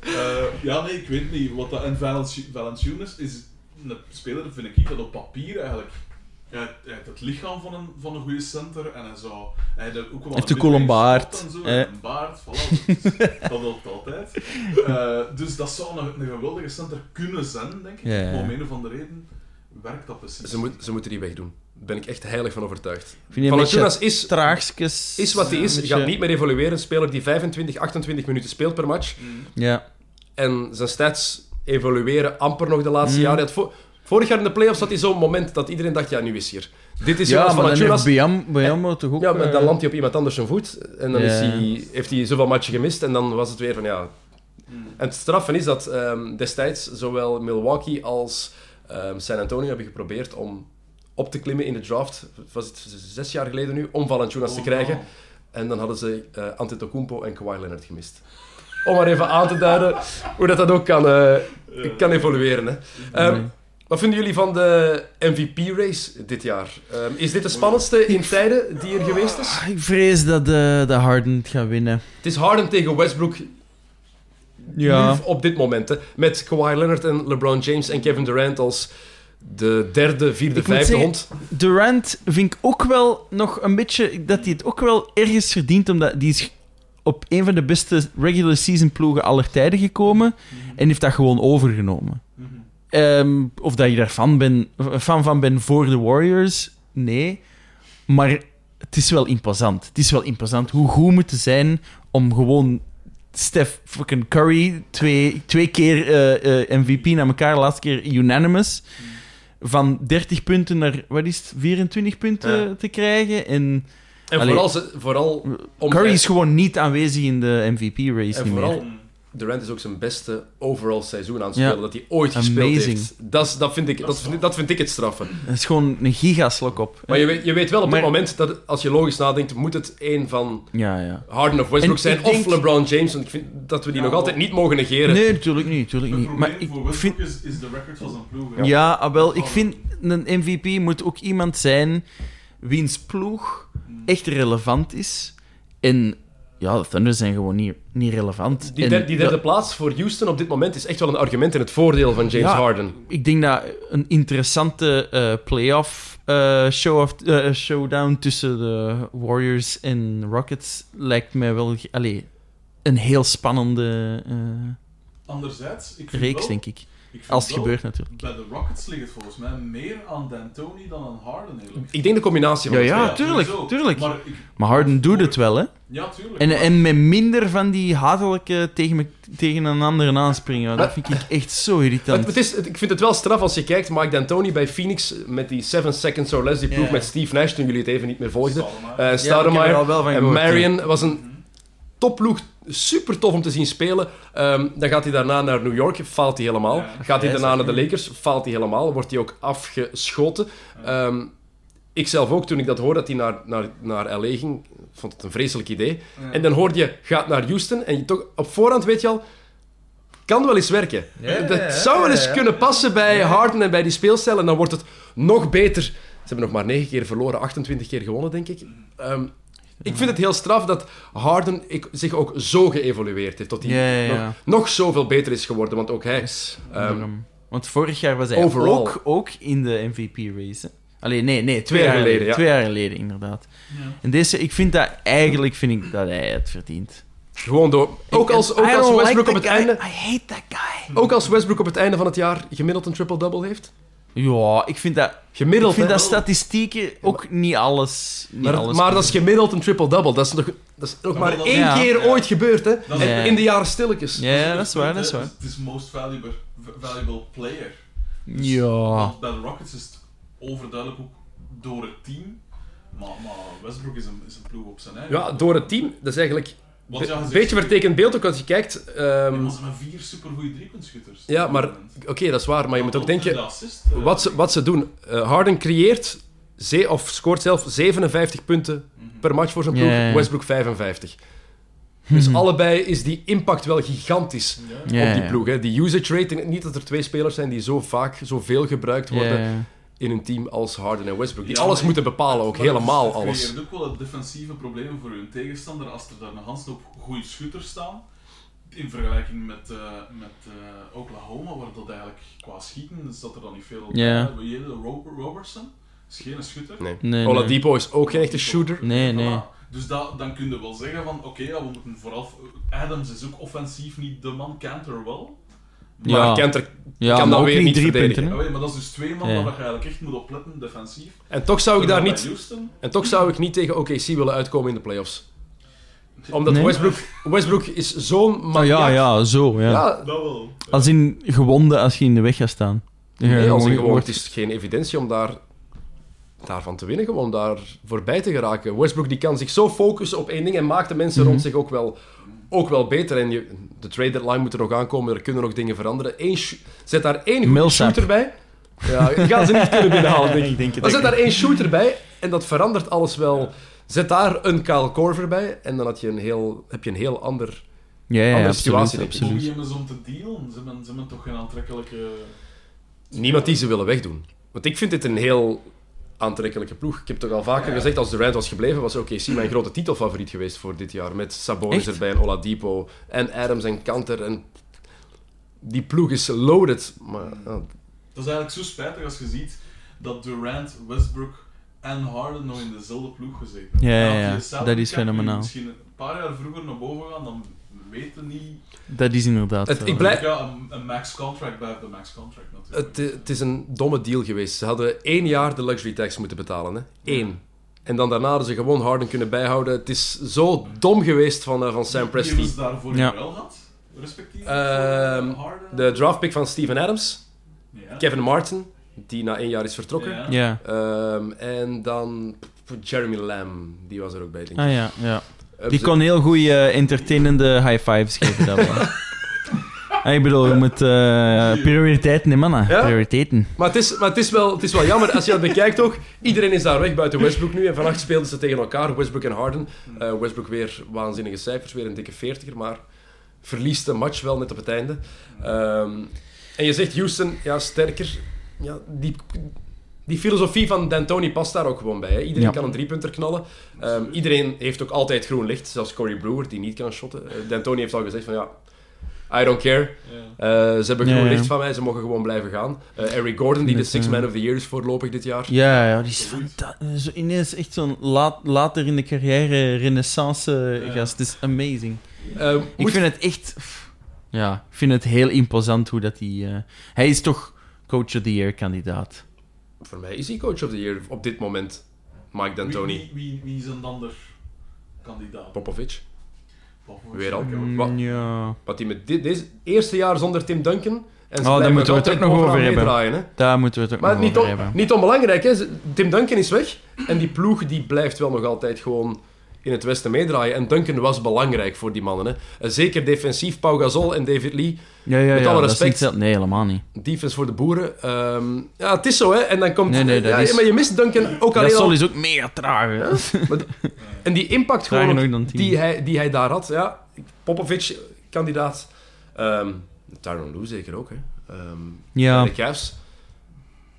Eh, ja, nee, ik weet niet. Wat dat, en Valenci- Valanciunas is een speler, vind ik, dat op papier eigenlijk... Ja, hij heeft het lichaam van een, van een goede center en hij zou... Hij heeft ook wel Heeft een wel midrange baard, En zo, en een baard, voilà. dus dat helpt altijd. Eh, dus dat zou een, een geweldige center kunnen zijn, denk ik. Ja, ja. Maar om een of andere reden werkt dat precies. Ze, moet, ze moeten die wegdoen. Daar ben ik echt heilig van overtuigd. Valanciunas is, traagskes? is wat hij is. Gaat niet meer evolueren. Een speler die 25, 28 minuten speelt per match. Mm. Ja. En zijn stats evolueren amper nog de laatste Mm. jaren. Vorig jaar in de playoffs had hij zo'n moment dat iedereen dacht, ja, nu is hij er. Dit is Ja, Jonas Valanciunas. Biam- toch ook... Ja, maar dan eh, landt hij op iemand anders zijn voet. En dan is hij, heeft hij zoveel matchen gemist. En dan was het weer van, ja... Mm. En het straffen is dat ehm, destijds zowel Milwaukee als ehm, San Antonio hebben geprobeerd om op te klimmen in de draft. Was het zes jaar geleden nu? Om Valanciunas te Oh, krijgen. En dan hadden ze eh Antetokounmpo en Kawhi Leonard gemist. Om maar even aan te duiden hoe dat, dat ook kan, eh, kan evolueren. Hè. Ehm, Nee. Wat vinden jullie van de MVP-race dit jaar? Ehm, is dit de spannendste in tijden die er geweest is? Ah, Ik vrees dat de, de Harden het gaat winnen. Het is Harden tegen Westbrook Ja. Nu op dit moment. Hè, met Kawhi Leonard en LeBron James en Kevin Durant als de derde, vierde, Ik moet vijfde zeggen, hond. Durant vind ik ook wel nog een beetje dat hij het ook wel ergens verdient, omdat die is op een van de beste regular season ploegen aller tijden gekomen en heeft dat gewoon overgenomen. Mhm. Ehm, of dat je daar fan, ben, fan van bent voor de Warriors, nee. Maar het is wel imposant. Het is wel imposant hoe goed moet het zijn om gewoon Steph fucking Curry twee, twee keer eh, eh, MVP na elkaar, de laatste keer unanimous, van 30 punten naar, wat is het, 24 punten Ja. te krijgen. En En Allee. vooral, ze- vooral om, Curry is gewoon niet aanwezig in de MVP-race en vooral meer. Durant is ook zijn beste overall seizoen aan het spelen Ja. dat hij ooit gespeeld Amazing. heeft. Dat, dat, vind ik, dat, vind, ik- dat vind ik het straffe. Het is gewoon een gigaslok op. Maar je weet, je weet wel op Maar- dit moment dat als je logisch nadenkt, moet het een van Ja, ja. Harden of Westbrook En zijn denk- of LeBron James. Want ik vind dat we die Ja, nog altijd niet mogen negeren. Nee, natuurlijk niet. Natuurlijk Het niet. Maar ik voor vind Westbrook is, is de record van zijn ploeg. Ja, ah, wel, ik vind een MVP moet ook iemand zijn wiens ploeg echt relevant is. En ja, de Thunder zijn gewoon niet, niet relevant. Die, En der- die derde dat- plaats voor Houston op dit moment is echt wel een argument in het voordeel van James Ja. Harden. ik denk dat een interessante eh playoff eh, show of, eh, showdown tussen de Warriors en Rockets lijkt mij wel allee, een heel spannende eh, Anderzijds, ik vind reeks, wel, denk ik. Als het wel, gebeurt natuurlijk. Bij de Rockets ligt het volgens mij meer aan D'Antoni dan aan Harden, eigenlijk. Ik denk de combinatie van Ja, ja. tuurlijk. Maar, ik, Maar Harden doet het wel, hè? ja, tuurlijk. En, maar- en met minder van die hatelijke tegen, me, tegen een ander aanspringen. Dat vind ik echt zo irritant. het, het is, het- ik vind het wel straf als je kijkt, Mike D'Antoni bij Phoenix met die 7 seconds or less, die ploeg Ja. met Steve Nash, toen jullie het even niet meer volgden. Stoudemire. Ja, ik Stoudemire heb al wel van en Marion was een topploeg, super tof om te zien spelen. Ehm, dan gaat hij daarna naar New York, faalt hij helemaal. Ja. Gaat hij daarna naar de Lakers, faalt hij helemaal. Wordt hij ook afgeschoten. Ehm, ik zelf ook, toen ik dat hoorde dat hij naar, naar, naar LA ging, vond het een vreselijk idee. Ja. En dan hoorde je, gaat naar Houston. En je toch, op voorhand weet je al, kan wel eens werken. Ja, dat zou wel eens kunnen passen bij Harden en bij die speelstijl. En dan wordt het nog beter. Ze hebben nog maar 9 keer verloren, 28 keer gewonnen, denk ik. Ehm, ik vind het heel straf dat Harden ik, zich ook zo geëvolueerd heeft. Tot hij Ja, ja, ja. Nog, nog zoveel beter is geworden. Want ook hij... Yes, Ehm. Want vorig jaar was hij overall. ook, ook in de MVP-race. Alleen nee, nee, twee, Twee jaar geleden, ja. Twee jaar geleden, inderdaad. Ja. En deze, ik vind dat eigenlijk vind ik dat hij het verdient. Gewoon door... Ook als, ook als Westbrook like op het guy. einde... I hate that guy. Ook als Westbrook op het einde van het jaar gemiddeld een triple-double heeft. Ja, ik vind dat, Gemiddeld, ik vind hè? dat statistieken ook niet alles. Niet Maar, alles maar dat is gemiddeld een triple-double. Dat is nog, dat is nog Ja, maar één Ja. keer Ja. ooit gebeurd, hè? En Ja. in de jaren stilletjes. Ja, ja, dat is waar, dat is waar. Het is most valuable, valuable player. Ja. Want bij de Rockets is het overduidelijk ook door het team. Maar, maar Westbrook is een, is een ploeg op zijn eigen. Ja, door het team. Dat is eigenlijk Want ja, een je beetje vertekend beeld ook als je kijkt. ehm, Ja, maar ze hebben vier supergoeie driepuntschutters. ja, maar oké, dat is waar. Maar je moet ook En denken, de assist, eh, wat ze, wat ze doen. Eh, Harden creëert, ze, of scoort zelf 57 punten mhm. per match voor zijn ploeg. Westbrook 55. Dus Mhm. allebei is die impact wel gigantisch op die ploeg. Hè. Die usage rate, niet dat er twee spelers zijn die zo vaak, zoveel gebruikt worden. In een team als Harden en Westbrook. Die Ja, alles moeten bepalen, ook helemaal het alles. creëert ook wel het defensieve probleem voor hun tegenstander als er daar een handstoep goede schutters staan. In vergelijking met, eh, met eh, Oklahoma, waar dat eigenlijk qua schieten zat er dan niet veel op. Ja. Heette Ro- Robertson? Is geen schutter. Nee. Nee, Oladipo is ook geen echte shooter. Nee, nee. Voilà. Dus dat, dan kun je wel zeggen van, oké, ja, we moeten vooral... Adams is ook offensief niet de man, Cantor wel. Maar Ja. Kenter Ja, kan ook weer niet drie verdedigen. punten. Ja, Hè? weet je, maar dat is dus twee man Ja. waar je eigenlijk echt moet opletten, defensief. En toch zou ik daar niet, en toch zou ik niet tegen OKC willen uitkomen in de playoffs. Omdat Nee? Westbrook, Westbrook is zo'n Oh, maniak. ja, ja, zo. Ja. Ja, dat wel. Als in gewonden als je in de weg gaat staan. Ja, nee, als een gewoon- gewoon, het is geen evidentie om daar, daarvan te winnen, gewoon om daar voorbij te geraken. Westbrook die kan zich zo focussen op één ding en maakt de mensen Mhm. rond zich ook wel, ook wel beter. En je, de trade deadline moet er nog aankomen, er kunnen nog dingen veranderen. Eén zet daar één goede shooter bij. Ja, die gaan ze niet kunnen binnenhalen, denk ik. Ik denk Maar zet daar één shooter bij en dat verandert alles wel. Zet daar een Kyle Korver bij en dan had je een heel, heb je een heel ander... Ja, ja, andere absoluut, situatie, denk absoluut. hebben ze om te dealen? Ze hebben, ze hebben toch geen aantrekkelijke... Niemand die ze willen wegdoen. Want ik vind dit een heel aantrekkelijke ploeg. Ik heb toch al vaker gezegd, als Durant was gebleven, was OKC mijn grote titelfavoriet geweest voor dit jaar. Met Sabonis Echt? erbij en Oladipo en Adams en Kanter. En die ploeg is loaded. Maar ja, Dat is eigenlijk zo spijtig als je ziet dat Durant, Westbrook en Harden nog in dezelfde ploeg gezeten hebben. Ja, ja, ja. Dat is fenomenaal. Misschien een paar jaar vroeger naar boven gaan, dan weten niet. Dat is inderdaad Het- zo. ik blijf- Ja, een, een max contract blijft de max contract natuurlijk. het, het is een domme deal geweest. Ze hadden één jaar de luxury tax moeten betalen. Hè? Eén. En dan daarna hadden ze gewoon Harden kunnen bijhouden. Het is zo dom geweest van, eh, van Sam Wie Presti. hebben ze daarvoor Ja. wel gehad? Respectief? Ehm, Harden? De draftpick van Steven Adams, Ja. Kevin Martin, die na één jaar is vertrokken. Ja. Ja. Ehm, en dan Jeremy Lamb, die was er ook bij, denk ik. Ah ja, ja. Die kon heel goede entertainende high fives geven. Dat wel. Ah, ik bedoel, je moet eh, prioriteiten nemen, mannen. Ja? Prioriteiten. Maar, het is, maar het, is wel, het is wel jammer, als je dat bekijkt ook. Iedereen is daar weg buiten Westbrook nu. En vannacht speelden ze tegen elkaar, Westbrook en Harden. Eh, Westbrook weer waanzinnige cijfers, weer een dikke 40er, maar verliest de match wel net op het einde. Ehm, en je zegt Houston, ja, sterker. Ja, die, die filosofie van D'Antoni past daar ook gewoon bij. Hè. Iedereen Ja. kan een driepunter knallen. Ehm, iedereen heeft ook altijd groen licht, zelfs Corey Brewer, die niet kan shotten. Eh, D'Antoni heeft al gezegd van ja, I don't care. Ja. Eh, ze hebben Ja, groen ja. licht van mij, ze mogen gewoon blijven gaan. Eh, Eric Gordon, die de Six Man of the Year is voorlopig dit jaar. Ja, ja, die is fantastisch. Zo ineens echt zo'n laat, later in de carrière renaissance Ja. gast. Het is amazing. Ik moet- vind het echt... Ja, ik vind het heel imposant hoe dat hij... eh, hij is toch coach of the year kandidaat. Voor mij is hij coach of the year op dit moment. Mike D'Antoni. Wie, wie, wie, wie is een ander kandidaat? Popovic. Popovic. Weer al. Mm, Wat? Ja... Wat hij met dit, deze eerste jaar zonder Tim Duncan. En Oh, daar moeten we het ook nog over hebben. meedraaien, hè. Daar moeten we het ook Maar nog niet, over on- hebben. niet onbelangrijk, hè. Tim Duncan is weg. En die ploeg die blijft wel nog altijd gewoon in het westen meedraaien. En Duncan was belangrijk voor die mannen. Hè. Eh, Zeker defensief, Pau Gasol en David Lee. Ja, ja, Met ja, alle dat is respect. Nee, helemaal niet. Defense voor de boeren. Ehm, ja, het is zo, hè. En dan komt... Nee, nee, dat ja, is- Maar je mist Duncan ook alleen Gasol al... is ook mega traag. hè. Maar die- en die impact Trager gewoon nog die hij, die hij daar had. Ja, Popovic, kandidaat. Ehm Tyron Lue zeker ook, hè. Ehm Ja. De Cavs.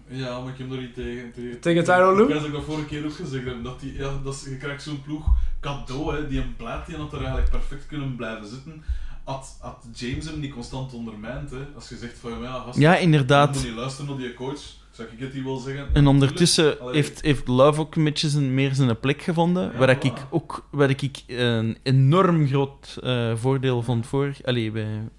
Ja, maar ik heb er niet tegen. Tegen, Tegen Tyronn Lue? Ik weet dat vorige keer ook gezegd heb. Dat die, ja, dat is, je krijgt zo'n ploeg cadeau, hè, die een plaat die had er eigenlijk perfect kunnen blijven zitten. Had, had James hem niet constant ondermijnd. Hè. Als je zegt van ja, gast, Ja, inderdaad. moet niet luisteren naar die coach. Zou ik het die wel zeggen? En ondertussen Allee, heeft, heeft Love ook een beetje zijn, meer zijn plek gevonden. Ja, waar voilà. ik ook waar ik een enorm groot eh, voordeel vond voor. Allee, bij het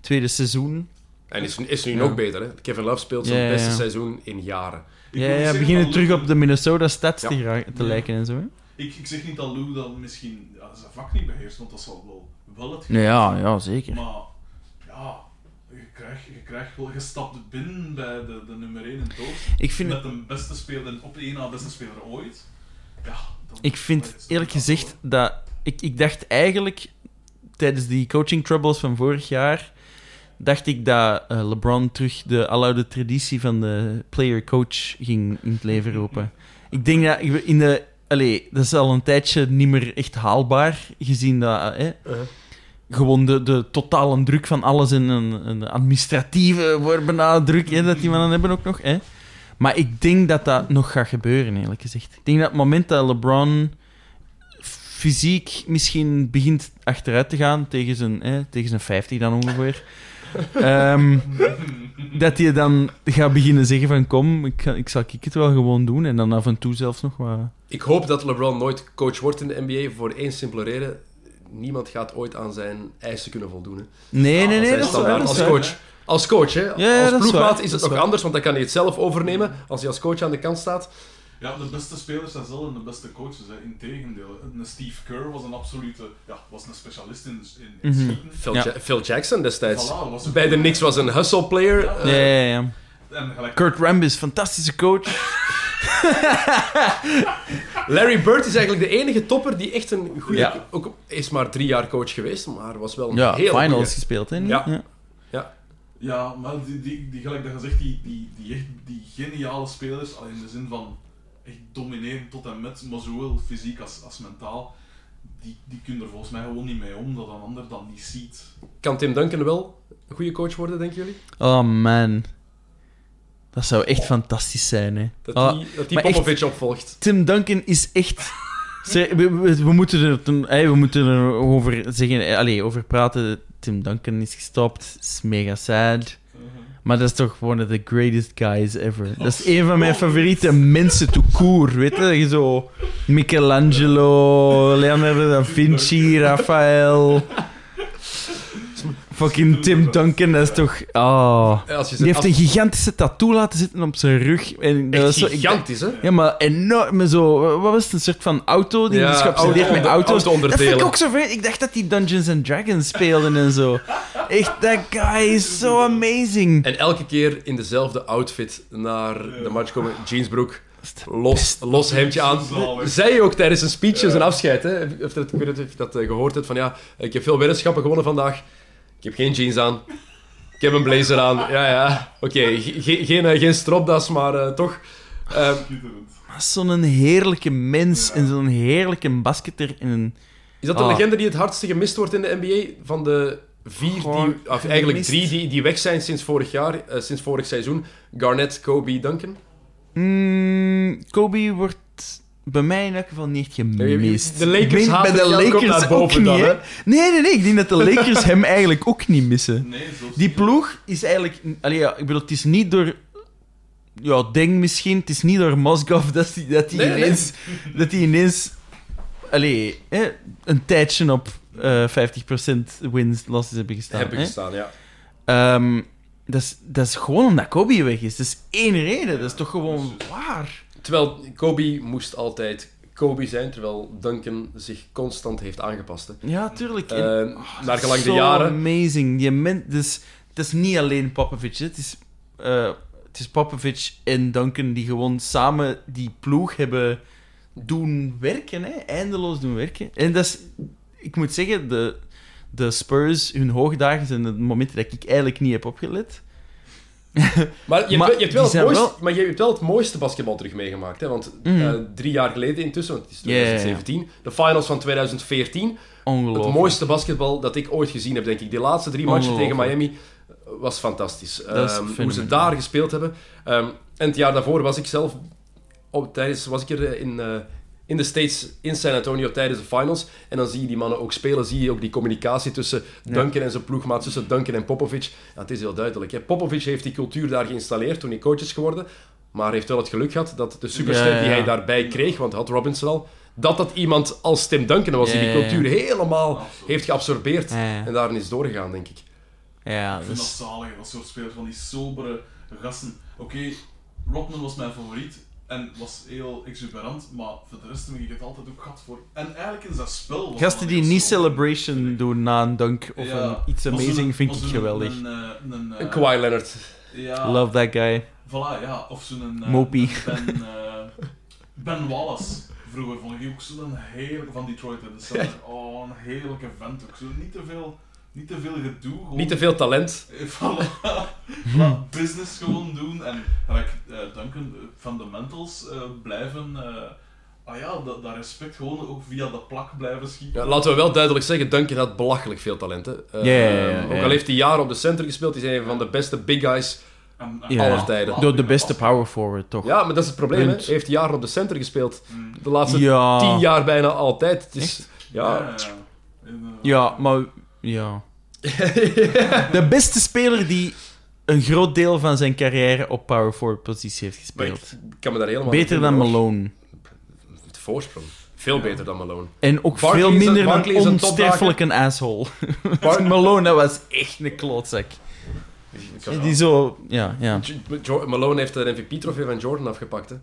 tweede seizoen. En is, is nu Ja. nog beter, hè. Kevin Love speelt zijn Ja, beste ja. seizoen in jaren. ik Ja, ja, beginnen terug op de Minnesota stats Ja. te, te Ja. lijken en zo. Hè? Ik, ik zeg niet dat Lou dan misschien ja, zijn vak niet beheerst, want dat zal wel, wel het Ja, ja, ja, zeker. Maar ja, je krijgt, je krijgt wel, je stapt binnen bij de, de nummer 1 in toos. Ik vind, Met een beste speler, op de één na beste speler ooit. Ja, dan, ik vind eerlijk gezegd dat... Ik, ik dacht eigenlijk, tijdens die coaching troubles van vorig jaar, dacht ik dat eh, LeBron terug de aloude traditie van de player-coach ging in het leven roepen. Ik denk dat in de... Allee, dat is al een tijdje niet meer echt haalbaar, gezien dat... eh, gewoon de, de totale druk van alles en een, een administratieve wordt bijna druk hè, dat die mannen hebben ook nog. Hè. Maar ik denk dat dat nog gaat gebeuren, eerlijk gezegd. Ik denk dat het moment dat LeBron fysiek misschien begint achteruit te gaan, tegen zijn, hè, tegen zijn 50 dan ongeveer, ehm, dat hij dan gaat beginnen zeggen van kom, ik, ga- ik zal ik het wel gewoon doen. En dan af en toe zelfs nog wat... Ik hoop dat LeBron nooit coach wordt in de NBA voor één simpele reden. Niemand gaat ooit aan zijn eisen kunnen voldoen. Hè. Nee, nee, nee, dat is waar. als coach. Als coach, hè. ja, als is ploegmaat is het nog waar. anders, want dan kan hij het zelf overnemen als hij als coach aan de kant staat. Ja, de beste spelers zijn zelden de beste coaches. Hè. Integendeel. Een Steve Kerr was een absolute, ja, was een specialist in, in, in Mhm. schieten. Phil, Ja. Ja- Phil Jackson destijds. Voilà, was een Bij de. Knicks was een hustle player. Ja. Eh, Ja, ja, ja. En gelijk, Kurt Rambis, fantastische coach. Larry Bird is eigenlijk de enige topper die echt een goede... Ja. Ook is maar drie jaar coach geweest, maar was wel een Ja, heel finals goeie. gespeeld, hè? Ja. Ja, maar die, die, die gelijk dat je zegt, die, die, die, echt, die geniale spelers, al in de zin van echt domineren tot en met, maar zowel fysiek als, als mentaal, die, die kunnen er volgens mij gewoon niet mee om dat een ander dan niet ziet. Kan Tim Duncan wel een goede coach worden, denken jullie? Oh man. Dat zou echt fantastisch zijn, hè. Dat Ah, die, dat die maar echt- Popovic opvolgt. Tim Duncan is echt... We, we, we moeten er, hey, we moeten er over, zeggen, allee, over praten. Tim Duncan is gestopt. is mega sad. Maar dat is toch one of the greatest guys ever. Dat is een van mijn favoriete mensen to court. Weet je zo... Michelangelo, Leonardo da Vinci, Raphaël... Fucking Tim Duncan, dat is toch... Oh. Als je Die heeft als- een gigantische tattoo laten zitten op zijn rug. En dat echt was zo, ik- gigantisch, hè? ja, maar enorm zo... Wat was het? Een soort van auto die Ja, is geobsedeerd auto- met auto's. Dat auto-onderdelen. vind ik ook zo vreemd. Ik dacht dat die Dungeons and Dragons speelden en zo. Echt, that guy is so amazing. En elke keer in dezelfde outfit naar de match komen. Jeansbroek, los, los hemdje aan. Je ook tijdens een speech, zijn afscheid, hè? Of dat, ik weet niet of je dat eh, gehoord hebt, van ja, ik heb veel weddenschappen gewonnen vandaag. Ik heb geen jeans aan. Ik heb een blazer aan. Ja, ja. Oké, ge- ge- geen, eh, geen stropdas, maar eh, toch. Eh, Zo'n heerlijke mens en zo'n heerlijke basketter. En een... is dat de Ah. legende die het hardste gemist wordt in de NBA? Van de vier, Goh, die, of eigenlijk gemist. drie die, die weg zijn sinds vorig jaar, sinds vorig seizoen. Garnett, Kobe, Duncan. Mm, Kobe wordt bij mij in elk geval niet gemist. De Lakers Ik bij de ook Lakers boven ook dan, niet? Nee, nee, nee. Ik denk dat de Lakers hem eigenlijk ook niet missen. Nee, zo Die ploeg is eigenlijk... Allee, ja, ik bedoel, het is niet door... Ja, denk misschien. Het is niet door Mosgov dat die, dat die Nee, nee. ineens... Dat die ineens... Allee, hè, een tijdje op eh 50% wins losses hebben gestaan. Hebben gestaan, ja. Ehm, dat, is, dat is gewoon omdat Kobe weg is. Dat is één reden. Dat is toch gewoon waar. Terwijl Kobe moest altijd Kobe zijn, terwijl Duncan zich constant heeft aangepast. hè. Ja, tuurlijk. En- naar gelang de Zo jaren. amazing. Die men, dus, het is niet alleen Popovic. hè. Het is, eh, het is Popovic en Duncan die gewoon samen die ploeg hebben doen werken. Hè? Eindeloos doen werken. En dat is... Ik moet zeggen, de, de Spurs, hun hoogdagen zijn de momenten dat ik eigenlijk niet heb opgelet. Maar je Maar hebt, wel- je hebt wel het mooiste, wel- maar je hebt wel het mooiste basketbal terug meegemaakt. Hè? Want Mhm. eh, drie jaar geleden intussen, want het is Ja, ja, ja. 2017, de finals van 2014. Ongelooflijk. Het mooiste basketbal dat ik ooit gezien heb, denk ik. Die laatste drie matchen tegen. Miami eh, was fantastisch. Ehm, hoe ze daar gespeeld hebben. Ehm, en het jaar daarvoor was ik zelf... Op, tijdens, was ik er eh, in, in de States, in San Antonio, tijdens de finals. En dan zie je die mannen ook spelen. Zie je ook die communicatie tussen Duncan en zijn ploegmaat. Tussen Duncan en Popovic. Ja, het is heel duidelijk. Hè. Popovic heeft die cultuur daar geïnstalleerd toen hij coach is geworden. Maar heeft wel het geluk gehad dat de superster Ja, ja, die hij daarbij kreeg, want had Robinson al, dat dat iemand als Tim Duncan was die die ja, ja. cultuur helemaal Absoluut. heeft geabsorbeerd. Ja, ja. En daarin is doorgegaan, denk ik. Ja, Ik vind dus... dat zalig, dat soort spelers van die sobere gasten. Oké, Rodman was mijn favoriet en was heel exuberant, maar voor de rest heb ik het altijd ook gehad voor. En eigenlijk is dat spel. Gasten die niet celebration doen na een dunk of Ja, een, iets amazing vind ik geweldig. Een, eh, een, eh, Kawhi Leonard. Ja, Love that guy. Voilà, ja. Of zo'n... eh, Mopie. Ben, eh, ben Wallace. Vroeger vond ik ook zo'n heerlijke... Van Detroit, de Thunder. Oh, een heerlijke vent ook. Zo niet te veel... Niet te veel gedoe. Gewoon, Niet te veel talent. Eh, Voilà. Voilà, business gewoon doen. En like, eh Duncan, eh, fundamentals eh, blijven... eh, ah ja, dat, dat respect gewoon ook via de plak blijven schieten. Ja, laten we wel duidelijk zeggen, Duncan had belachelijk veel talent. Hè. Eh, Ja, ja, ja, ja. Ook al heeft hij jaren op de center gespeeld, hij is een van de beste big guys. En- en- Ja. Aller tijden. Door de beste power forward, toch? Ja, maar dat is het probleem. Hè. Hij heeft jaren op de center gespeeld. Mm. De laatste Ja. tien jaar bijna altijd. Het is, ja, Ja, ja. En, Ja, maar... Ja. De beste speler die een groot deel van zijn carrière op power forward positie heeft ik gespeeld. kan me daar helemaal Beter dan. Malone. Het voorsprong. Veel beter dan Malone. En ook Barkley veel een- minder dan onsterfelijk een asshole. Bar- Malone, dat was echt een klootzak. Die zo... Ja, ja. Malone heeft de MVP-trofee van Jordan afgepakt. Hè.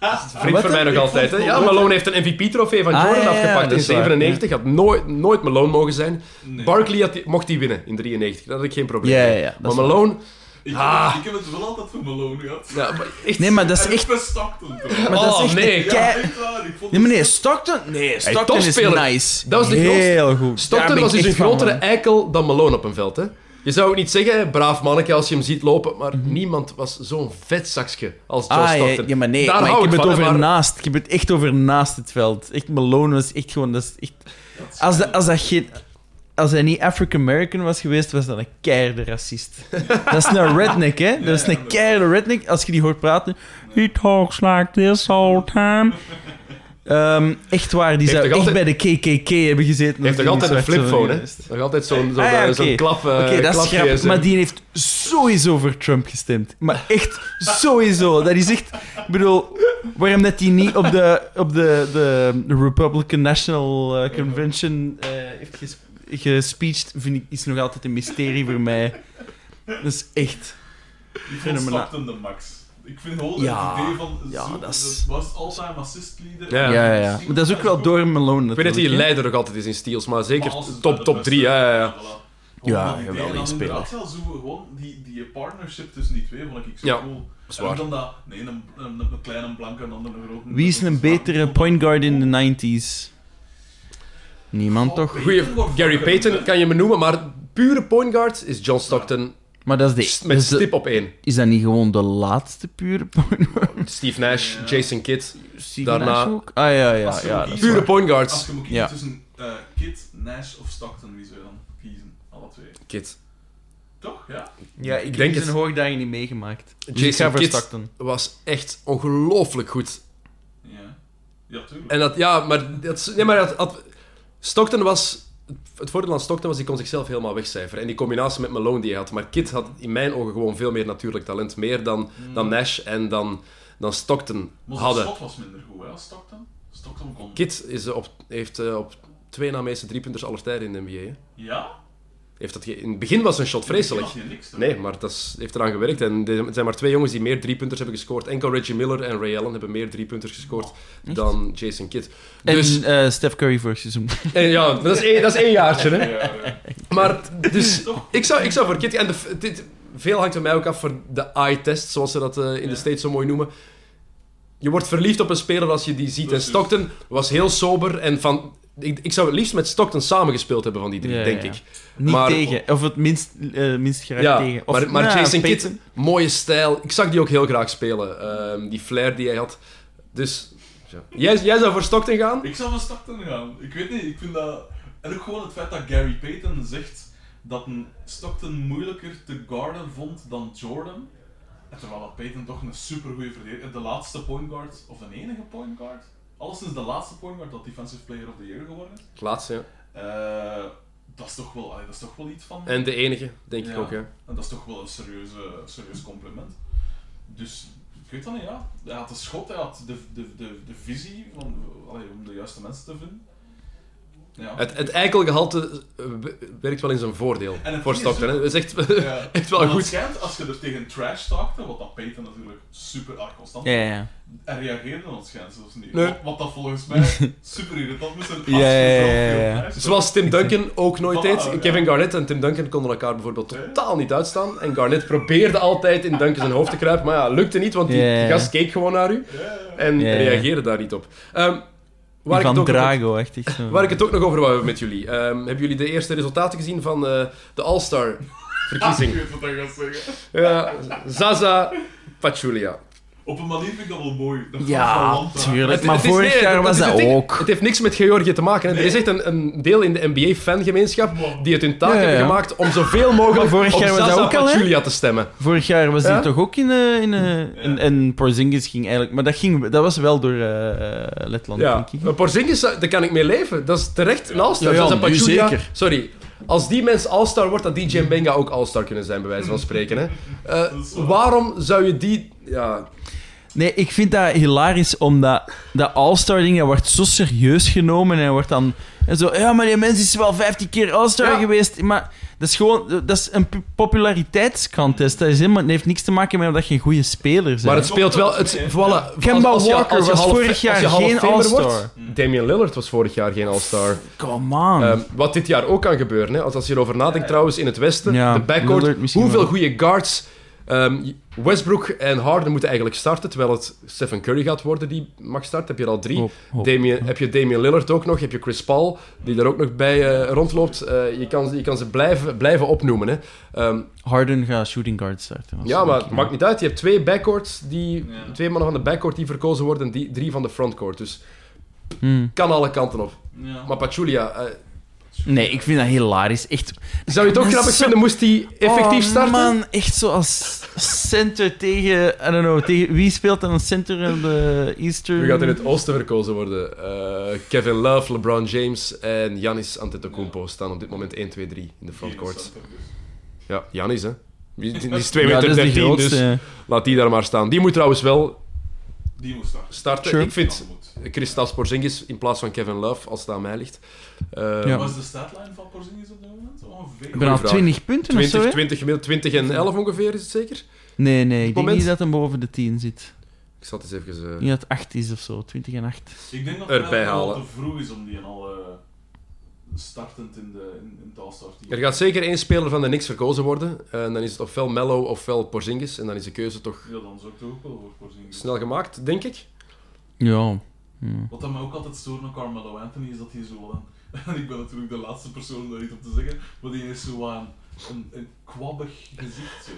Dat vriend Wat van mij nog altijd. Hè. Ja, Malone heeft een MVP-trofee van Ah, Jordan ja, ja, afgepakt dat in is waar, 97. Had nooit, nooit Malone mogen zijn. nee. Barkley had die- mocht die winnen in 93. Daar had ik geen probleem Ja, ja, mee. ja, dat Maar. Malone... Ik, Ah. ik heb het wel altijd voor Malone gehad. Ja, maar echt... Nee, maar dat is echt... Stockton? Maar dat is Oh, echt nee. een Ja, kei- echt waar. Ik vond Nee, maar nee, Stockton... Nee, Stockton is nice. Dat was de Heel goed. Stockton was dus een grotere eikel dan Malone op een veld. Hè. Je zou ook niet zeggen, braaf manneke als je hem ziet lopen, maar Mhm. niemand was zo'n vetzakje als Joe Ah, ja, Stockton. ja, maar nee, Daar maar hou ik heb ik het over maar- naast. Ik heb het echt over naast het veld. Echt, Malone was echt gewoon... Dat is echt... Als dat, als dat geen... als hij niet African-American was geweest, was dat een keiharde racist. dat is een redneck, hè? Dat is een keiharde redneck. Als je die hoort praten... He talks like this all the time. Ehm, echt waar, die Heeft zou echt altijd- bij de KKK hebben gezeten. Hij heeft toch altijd een flipphone, hè? Nog altijd zo'n zo'n Ah ja, eh, klap eh, Oké, dat is grappig. Maar die heeft sowieso voor Trump gestemd. Maar echt sowieso. Dat is echt... Ik bedoel, waarom dat hij niet op de, op de, de Republican National eh, Convention eh, heeft ges gespeecht, vind ik, is nog altijd een mysterie voor mij. Dat is echt... Fenomenaal. De max. Ik vind gewoon Ja, het idee van... ja, zo, dat is- was all-time assist leader. Ja. Ja, ja, ja. Maar dat is ook wel door Malone Ik weet dat hij leider nog altijd is in steals, maar zeker Maar top, top beste- 3. Ja, ja, ja. Ja, dan speler. zo gewoon die, die partnership tussen die twee vond ik zo Ja, cool. dat is En waar. dan dat, nee, een, een, een kleine blanke en dan een grote. Wie is een betere point guard in de 90s? Niemand Oh, toch? Goeie, Gary Payton kan je me noemen, maar pure point guard is John Stockton Maar dat is, de, met dat stip op één. is dat niet gewoon de laatste pure point guard? Steve Nash, Ja. Jason Kidd. Steve Daarna- Nash ook? Ah ja, ja, Als je ja. Dat kiezen- Pure point Als guards. je moet kiezen Ja. tussen eh Kid, Nash of Stockton, wie zou je dan kiezen? Alle twee. Kidd. Toch? Ja? Ja, ik denk het. zijn hoogdagen niet meegemaakt. Dus Jason voor Kidd Stockton. was echt ongelooflijk goed. Ja. Ja, tuurlijk. En dat, ja, maar, dat, nee, maar dat, dat- Stockton was... Het voordeel aan Stockton was, die kon zichzelf helemaal wegcijferen. En die combinatie met Malone die hij had. Maar Kid had in mijn ogen gewoon veel meer natuurlijk talent. Meer dan, dan Nash en dan, dan Stockton Maar zijn hadden. schot was minder goed, hè, als Stockton? Stockton kon... Kid is op, heeft eh, op twee na meeste driepunters aller tijden in de NBA. hè. Ja? Heeft dat in het begin was zijn shot vreselijk. niks? Nee, maar dat is, heeft eraan gewerkt. En er zijn maar twee jongens die meer driepunters hebben gescoord. Enkel Reggie Miller en Ray Allen hebben meer driepunters gescoord dan Jason Kidd. En Dus, eh, Steph Curry vorig seizoen. en ja, dat is één, dat is één jaartje, hè. Ja, ja. Maar, dus, ik zou, ik zou voor Kidd... En de, dit, veel hangt er mij ook af voor de eye-test, zoals ze dat eh, in de. States zo mooi noemen. Je wordt verliefd op een speler als je die ziet. Dat En Stockton was heel sober en van... Ik, ik zou het liefst met Stockton samengespeeld hebben van die drie, Ja, denk ja. ik. Niet Maar- tegen. Of het minst, eh, minst graag Ja, tegen. Of, maar, maar nou, Jason Kidd, mooie stijl. Ik zag die ook heel graag spelen. Ehm, die flair die hij had. Dus, ja. jij, jij zou voor Stockton gaan? Ik zou van Stockton gaan. Ik weet niet, ik vind dat... En ook gewoon het feit dat Gary Payton zegt dat een Stockton moeilijker te guarden vond dan Jordan. En terwijl dat Payton toch een supergoeie verdediger... De laatste point guard, of een enige point guard... Alleszins de laatste point guard dat Defensive Player of the Year geworden is. Het laatste, ja. Eh, dat, is toch wel, allee, dat is toch wel iets van... En de enige, denk ik Ja. ook, hè. En dat is toch wel een serieuze, serieus compliment. Dus, ik weet dat niet, ja. Hij had de schot, hij had de, de, de, de visie van, allee, om de juiste mensen te vinden. Ja. Het, het eikelgehalte eh, werkt wel in zijn voordeel En het voor Stockton. Hè. Dat is echt, Ja. echt wel Maar Het goed. schijnt, als je er tegen trash talkte, wat dat Peyton natuurlijk super erg constant Ja, ja. hij reageerde dan schijnt zelfs niet. Nee. Wat, wat dat volgens mij super irritant moest zijn. Ja, ja, Zoals Tim Duncan ook nooit deed. Kevin Garnett en Tim Duncan konden elkaar bijvoorbeeld Nee. totaal niet uitstaan. En Garnett probeerde altijd in Duncan zijn hoofd te kruipen. Maar ja, lukte niet, want die, Ja, ja, die ja. gast keek gewoon naar u. Ja, ja, ja. En Ja, ja. reageerde daar niet op. Ehm, waar, ik Van het ook nog, Drago, echt. echt zo. waar ik het ook nog over wou hebben met jullie. Ehm, hebben jullie de eerste resultaten gezien van eh, de All-Star Ah, verkiezing? ik weet wat gaat zeggen. Ja, Zaza Pachulia. Op een manier vind ik dat wel mooi. Dat Ja, tuurlijk. Maar is- vorig nee, jaar was dat ook. Het heeft niks met Georgië te maken. hè. Er is echt een, een deel in de NBA-fangemeenschap die het hun taak Ja, ja. hebben gemaakt om zoveel mogelijk Maar vorig op jaar was dat ook al? Pachulia te stemmen. Vorig jaar was Ja? hij toch ook in... eh in, eh, in- en Porzingis ging eigenlijk... Maar dat, ging, dat was wel door eh, Letland, Ja. denk ik. Maar Porzingis, daar kan ik mee leven. Dat is terecht een All-Star. Ja, ja, Zaza nu Pachulia- zeker. Sorry. Als die mens All-Star wordt, dan DJ Benga ook All-Star kunnen zijn, bij wijze van spreken. Hè. Eh, is waar. waarom zou je die... Ja, Nee, ik vind dat hilarisch, omdat dat All-Star-ding wordt zo serieus genomen en wordt dan... En zo, ja, maar die mens is wel 15 keer All-Star Ja. geweest. Maar dat is gewoon... Dat is een pu- populariteitscontest. Dat, is helemaal, dat heeft niks te maken met dat je een goede speler bent. maar het speelt wel... Het, voilà, Kemba als- Walker als je was vorig als je jaar geen All-Star. Damian Lillard was vorig jaar geen All-Star. Come on. Ehm, wat dit jaar ook kan gebeuren, hè, als, als je erover nadenkt trouwens in het Westen, Ja, de backcourt, hoeveel wel. goede guards... ehm, Westbrook en Harden moeten eigenlijk starten, terwijl het Stephen Curry gaat worden die mag starten. Heb je er al drie. Hoop, hoop. Damian, heb je Damian Lillard ook nog, heb je Chris Paul, die er ook nog bij eh, rondloopt. Eh, je, kan, je kan ze blijven, blijven opnoemen. Hè. Ehm, Harden gaat shooting guard starten. ja, maar het maakt niet uit. Je hebt twee backcourts, die, Ja. twee mannen van de backcourt die verkozen worden, die, drie van de frontcourt. Dus Hmm. kan alle kanten op. Ja. Maar Pachulia, eh, Nee, ik vind dat hilarisch. Echt. Zou je het ook is grappig zo- vinden, moest hij effectief oh, starten? man, echt zo als center tegen... I don't know, tegen wie speelt dan een center in de Eastern... Wie gaat in het oosten verkozen worden? Eh, Kevin Love, LeBron James en Giannis Antetokounmpo staan op dit moment 1, 2, 3 in de frontcourt. Dus. Ja, Giannis, hè. Die, die is 2 Ja, meter dat is de 13, grootste. dus laat die daar maar staan. Die moet trouwens wel Die daar. starten. Sure. Ik vind moet. Kristaps Porzingis in plaats van Kevin Love, als het aan mij ligt. Eh, Ja. Wat is de statline van Porzingis op dit moment? Ongeveer. Ik ben al vraag. 20 punten of zo, 20, hè? 20, gemiddeld 20 en 11 ongeveer, is het zeker? Nee, nee, ik denk moment? niet dat hij boven de 10 zit. Ik zal het eens even... Ik eh, denk dat het 8 is of zo, 20 en 8. Ik denk dat Erbij het al halen. te vroeg is om die al eh, startend in, de, in, in het All-Star team. Er gaat zeker één speler van de Knicks verkozen worden. En dan is het ofwel Mello ofwel Porzingis. En dan is de keuze toch Ja, dan zou ik toch ook wel voor Porzingis. snel gemaakt, denk ik. Ja. Wat dat mij ook altijd stoort aan Carmelo Anthony is dat hij zo aan... En ik ben natuurlijk de laatste persoon om daar iets op te zeggen, maar die is zo aan een, een kwabbig gezicht. Zo.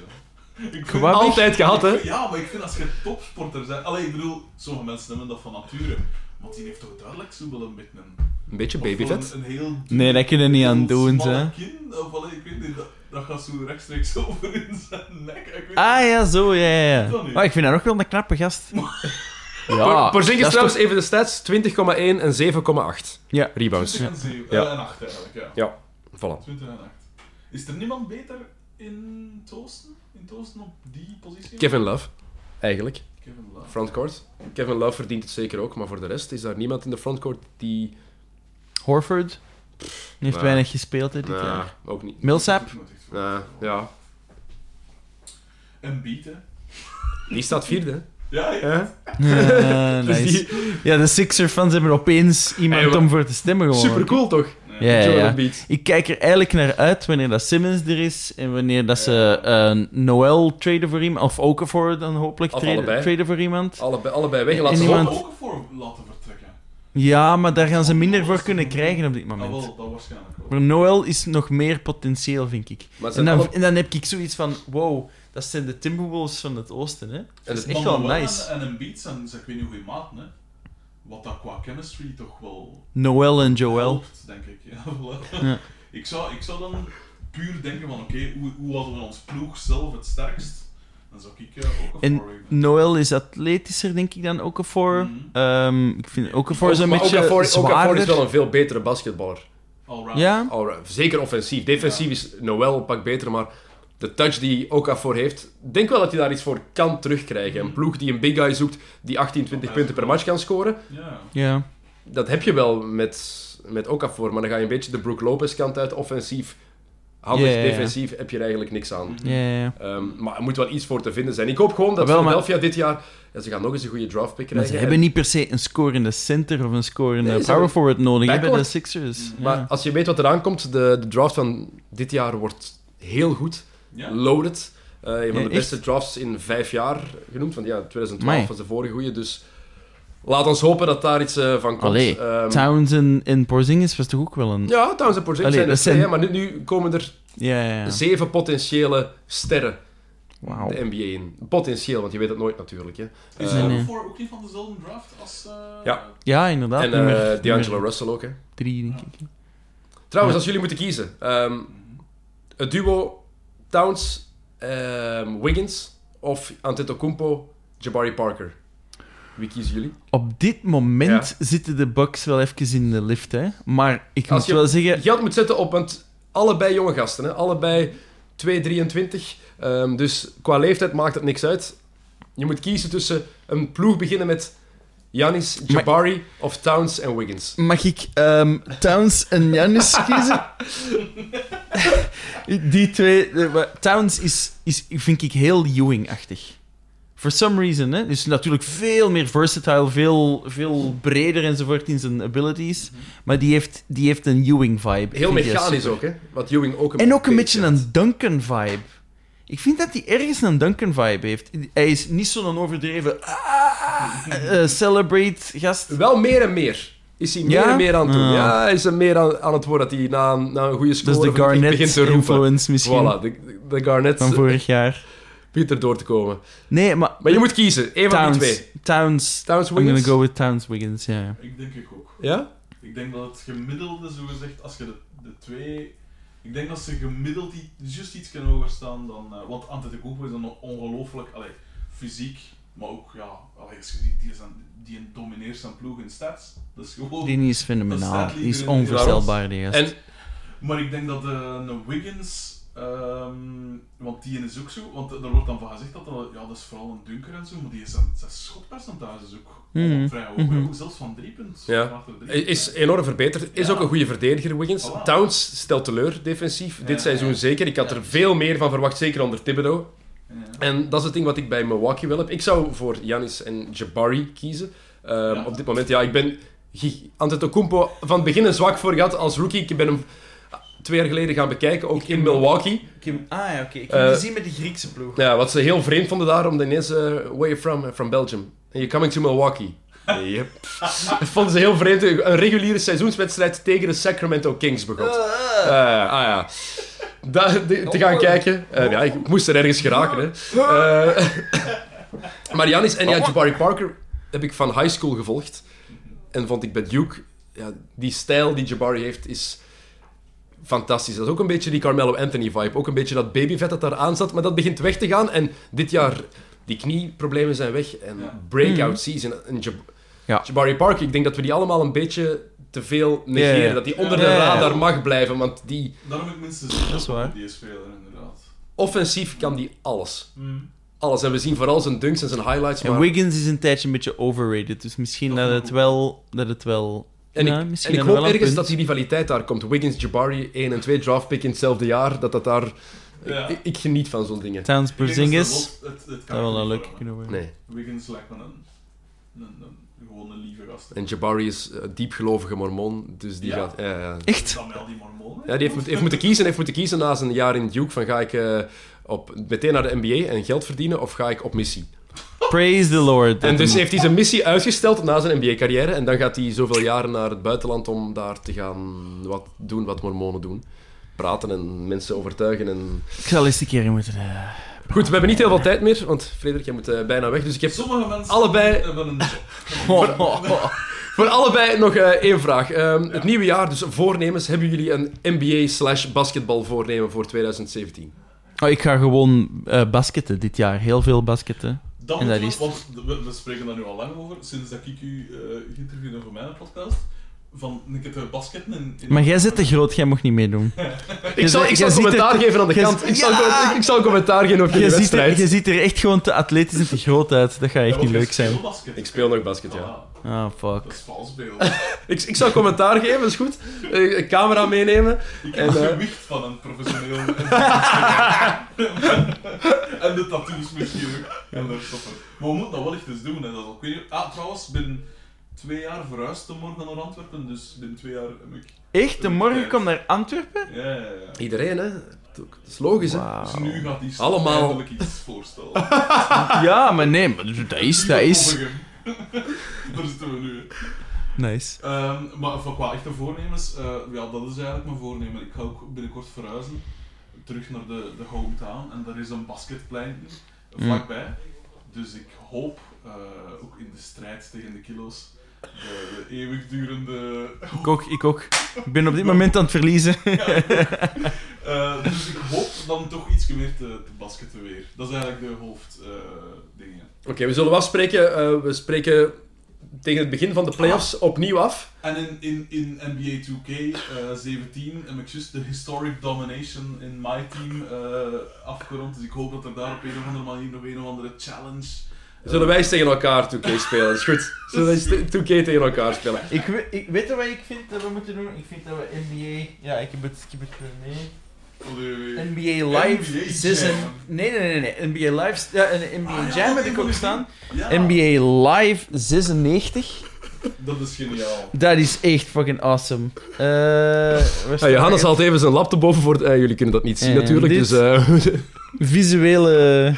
Ik vind-? Altijd gehad, hè? Ja, maar ik vind als je topsporter bent... Allee, ik bedoel, sommige mensen hebben dat van nature. Maar die heeft toch duidelijk zo wel een beetje een... Een beetje babyvet. Een, een heel... Nee, dat kun je niet aan doen, hè. kin, of allee, ik weet niet, dat, dat gaat zo rechtstreeks over in zijn nek. Ik weet Ah ja, zo, ja, ja. Maar ik vind dat ook wel een knappe gast. Por- Ja, Porzingis dat is trouwens, even de stats. 20,1 en 7,8 Ja. rebounds. 20 en 7. Ja. Ja. en 8 eigenlijk, ja. Ja, voilà. 20 en 8. Is er niemand beter in Toosten? In Toosten op die positie? Kevin Love, eigenlijk. Kevin Love. Frontcourt. Kevin Love verdient het zeker ook, maar voor de rest is daar niemand in de frontcourt die... Horford. Die heeft weinig gespeeld hè, dit jaar. ook niet. Millsap. Nou, ja. En Beat, hè? Die staat vierde, hè. Ja, ja. Dus nice. die... Ja, de Sixer-fans hebben opeens iemand Hey, om voor te stemmen gewoon. Super cool, toch? Ja, ja. Ik kijk er eigenlijk naar uit wanneer dat Simmons er is en wanneer dat ze eh, Noel traden voor iemand, of Okafor dan hopelijk Of traden, allebei. traden voor iemand. Allebei, allebei weg. En iemand- hopen. ook voor laten vertrekken. Ja, maar daar gaan ze minder voor kunnen krijgen op dit Ah, moment. wel, dat waarschijnlijk wel. Maar Noel is nog meer potentieel, vind ik. En dan, alle- en dan heb ik zoiets van, wow, dat zijn de Timberwolves van het oosten, hè. En Dat is echt wel nice. En, en een Beat zijn, ik weet niet goede maat, hè? Wat dat qua chemistry toch wel Noel en Joel. helpt, denk ik. Ja, voilà. Ja. ik, zou, ik zou dan puur denken van, oké, hoe, hoe hadden we ons ploeg zelf het sterkst? Dan zou ik eh, ook een En Noel is atletischer, denk ik, dan Okafor. Mhm. Ehm, ik vind Okafor is een maar beetje Okafor, Okafor zwaarder. is wel een veel betere basketballer. Allround. Ja? Alright, Zeker offensief. Defensief is Noel een pak beter, maar de touch die Okafor heeft, denk wel dat hij daar iets voor kan terugkrijgen. Een ploeg die een big guy zoekt die 18, 20 punten per match kan scoren, Ja. Ja. dat heb je wel met, met Okafor, maar dan ga je een beetje de Brook Lopez kant uit. Offensief, handig, defensief heb je er eigenlijk niks aan. Ja, ja, ja. Ehm, maar er moet wel iets voor te vinden zijn. Ik hoop gewoon dat maar- Philadelphia dit jaar... Ja, ze gaan nog eens een goede draft pick Maar krijgen. ze hebben niet per se een scorende center of een scorende Nee, power forward nodig bij de. Sixers. Maar Ja. als je weet wat eraan komt, de, de draft van dit jaar wordt heel goed. Ja. Loaded. Eh, een van Ja, de beste drafts in vijf jaar genoemd. Want ja, 2012 Amai. was de vorige goede. Dus laat ons hopen dat daar iets eh, van komt. Allee, Ehm, Towns en, en Porzingis was toch ook wel een... ja, Towns en Porzingis Allee, zijn er dat twee, zijn- maar nu, nu komen er Ja, ja, ja. zeven potentiële sterren Wauw. de NBA in. Potentieel, want je weet het nooit natuurlijk. Hè. Is Eh, nee. Okafor ook niet van dezelfde draft als... eh, Ja. Ja, inderdaad. en nummer- eh D'Angelo Russell ook. Hè. Drie, denk ik. Trouwens, Ja. als jullie moeten kiezen. ehm, het duo Towns, ehm, Wiggins of Antetokounmpo, Jabari Parker. Wie kiezen jullie? Op dit moment zitten de Bucks wel even in de lift, hè. Maar ik Als moet je wel zeggen... geld moet zetten op, want allebei jonge gasten, hè? allebei 2, 23. Ehm, dus qua leeftijd maakt het niks uit. Je moet kiezen tussen een ploeg beginnen met Giannis, Jabari of Towns en Wiggins. Mag ik ehm, Towns en Giannis kiezen? Die twee... eh, Towns is, is, vind ik heel Ewing-achtig. For some reason, hè. Dus natuurlijk veel meer versatile, veel, veel breder enzovoort in zijn abilities. Maar die heeft, die heeft een Ewing-vibe. Heel mechanisch ook, hè? Wat Ewing ook een En ook een beetje had. een Duncan-vibe. Ik vind dat hij ergens een Duncan-vibe heeft. Hij is niet zo'n overdreven... ah, eh, celebrate gast. Wel meer en meer. Is hij meer Ja? en meer aan het doen. Ah. Ja, hij is er meer aan, aan het worden dat hij na, een- na een goede Dat score is de begint te roepen. Garnet-influence misschien. Voilà, de, de Garnet Van vorig jaar. begint er door te komen. Nee, maar... Maar je moet kiezen. Eén van die twee. Towns. Towns, I'm gonna Wiggins? go with Towns Wiggins, ja. ja. Ik denk ik ook. Ja? Ik denk dat het gemiddelde, zogezegd, als je de, de twee... Ik denk dat ze gemiddeld juist iets kunnen hoger staan dan... eh want Antetokounmpo is dan ongelooflijk... Allee, fysiek, maar ook, ja... Allee, als je ziet, die, is een, die domineert zijn ploeg in stats. Dat is gewoon... Die is fenomenaal. Die is liever in de onvoorstelbaar, die gast. En Maar ik denk dat de, een Wiggins, ehm, want die is ook zo, want er wordt dan van gezegd dat dat, ja, dat is vooral een dunker en zo, maar die is zijn, zijn schotpercentage is ook Mhm. vrij hoog, Mhm. hè. zelfs van drie punten. Ja. Drie is enorm verbeterd. Is Ja. ook een goede verdediger, Wiggins. Voilà. Towns stelt teleur defensief. Dit seizoen ja. zeker. Ik had Ja. er veel meer van verwacht, zeker onder Thibodeau. Ja. En dat is het ding wat ik bij Milwaukee wil heb. Ik zou voor Giannis en Jabari kiezen. Ehm, Ja. Op dit moment, ja, ik ben Antetokounmpo van het begin een zwak voor gehad als rookie. Ik ben hem twee jaar geleden gaan bekijken, ook in Milwaukee. Ik heb, ah ja, oké. Ik heb hem gezien met de Griekse ploeg. Ja, wat ze heel vreemd vonden daar, omdat ineens, eh, where you from? From Belgium. And you're coming to Milwaukee. Yep. Dat vonden ze heel vreemd. Een reguliere seizoenswedstrijd tegen de Sacramento Kings begon. Eh, ah ja. Da- de- te gaan kijken. Eh, ja, ik moest er ergens geraken. Hè. Eh, maar Janis en ja, Jabari Parker heb ik van high school gevolgd. En vond ik bij Duke... Ja, die stijl die Jabari heeft is fantastisch. Dat is ook een beetje die Carmelo Anthony vibe. Ook een beetje dat babyvet dat daar aan zat. Maar dat begint weg te gaan. En dit jaar, die knieproblemen zijn weg. En Ja. breakout Mhm. season. En Jab- Ja. Jabari Parker, ik denk dat we die allemaal een beetje te veel negeren. Dat die onder Ja, de ja, ja. radar mag blijven. Want die Daarom heb ik minstens Dat is waar. die speler, inderdaad. offensief kan die alles. Mm. Alles. En we zien vooral zijn dunks en zijn highlights. En Maar... Wiggins is een tijdje een beetje overrated, dus misschien Dat dat het wel... Dat het wel En ja, ik, en ik hoop ergens dat die rivaliteit daar komt. Wiggins, Jabari, 1 en 2 draftpick in hetzelfde jaar. Dat dat daar... Ja. Ik, ik geniet van zo'n dingen. Towns dat Porzingis, dat kan wel een leuk kunnen worden. Nee. Wiggins lijkt me een, een, een, gewoon een lieve gast. En Jabari is een diepgelovige mormon. Dus die Ja. gaat... Ja, ja. Echt? Dan die mormonen. Ja, die heeft, moet- heeft moeten kiezen, heeft moeten kiezen na zijn jaar in Duke van ga ik eh, op, meteen naar de NBA en geld verdienen of ga ik op missie. Praise the Lord. En dus heeft hij zijn missie uitgesteld na zijn NBA-carrière en dan gaat hij zoveel jaren naar het buitenland om daar te gaan wat doen wat mormonen doen. Praten en mensen overtuigen. En... Ik zal eens een keer moeten... eh, Goed, we hebben niet heel veel tijd meer, want Frederik, jij moet eh, bijna weg. Dus ik heb Sommige mensen Allebei- hebben een job. voor allebei nog eh, één vraag. Ehm, Het nieuwe jaar, dus voornemens. Hebben jullie een NBA slash basketbal voornemen voor 2017? Oh, ik ga gewoon eh basketten dit jaar. Heel veel basketten. Dat En dat is- want we, we spreken daar nu al lang over, sinds dat ik u eh geïnterviewd voor mijn podcast. Van keer te basketten in, in Maar jij zit te groot, jij mag niet meedoen. Ik zal, ik zal commentaar geven aan de kant. Ik zal, ik, ik zal commentaar geven op Je er, wedstrijd. je ziet er echt gewoon te atletisch en te groot uit. Dat gaat echt niet leuk zijn. Ik speel nog basket, ja. Ah, fuck. Dat is vals spelen. Ik, ik zal commentaar geven, is goed. Eh, Een camera meenemen. Ik En, heb het eh, gewicht van een professioneel. en de tattoos misschien ook. En daar stoppen. Maar we moeten dat wel echt eens doen. Hè. Dat is ook, ah, trouwens, binnen twee jaar verhuist de morgen naar Antwerpen, dus binnen twee jaar heb ik. Echt? De morgen komt naar Antwerpen? Ja, ja, ja. Iedereen, hè. Dat is logisch, hè. Dus nu gaat die Allemaal- eindelijk iets voorstellen. Ja, maar nee, maar dat is, dat is. Daar zitten we nu. hè. Nice. Ehm, maar voor qua echte voornemens, eh, ja, dat is eigenlijk mijn voornemen. Ik ga ook binnenkort verhuizen, terug naar de, de hometown. En daar is een basketplein vlakbij. Dus ik hoop, eh, ook in de strijd tegen de kilo's, de, de eeuwigdurende... Ik ook, ik ook. Ik ben op dit moment aan het verliezen. Eh, dus ik hoop dan toch iets meer te, te basketten weer. Dat is eigenlijk de hoofddingen. Oké, we zullen afspreken. eh, we spreken tegen het begin van de playoffs opnieuw af. En in, in, in NBA 2K eh, 17 heb ik juist de Historic Domination in my team eh, afgerond. Dus ik hoop dat er daar op een of andere manier nog een of andere challenge. Eh, Zullen wij eens tegen elkaar 2K spelen? Dat is goed. Zullen wij eens 2K tegen elkaar spelen? Ik, we- ik weet je wat ik vind dat we moeten doen? Ik vind dat we NBA... Ja, ik heb het, ik heb het mee. NBA Live NBA season... Jam. Nee, nee, nee, nee. NBA Live... Ja, een NBA Ah, ja, Jam heb ik ook staan. Ja, NBA Live 96. dat is geniaal. Dat is echt fucking awesome. Eh waar Ja, Johannes haalt even zijn laptop boven voor... eh, jullie kunnen dat niet zien En natuurlijk, dus... eh, Visuele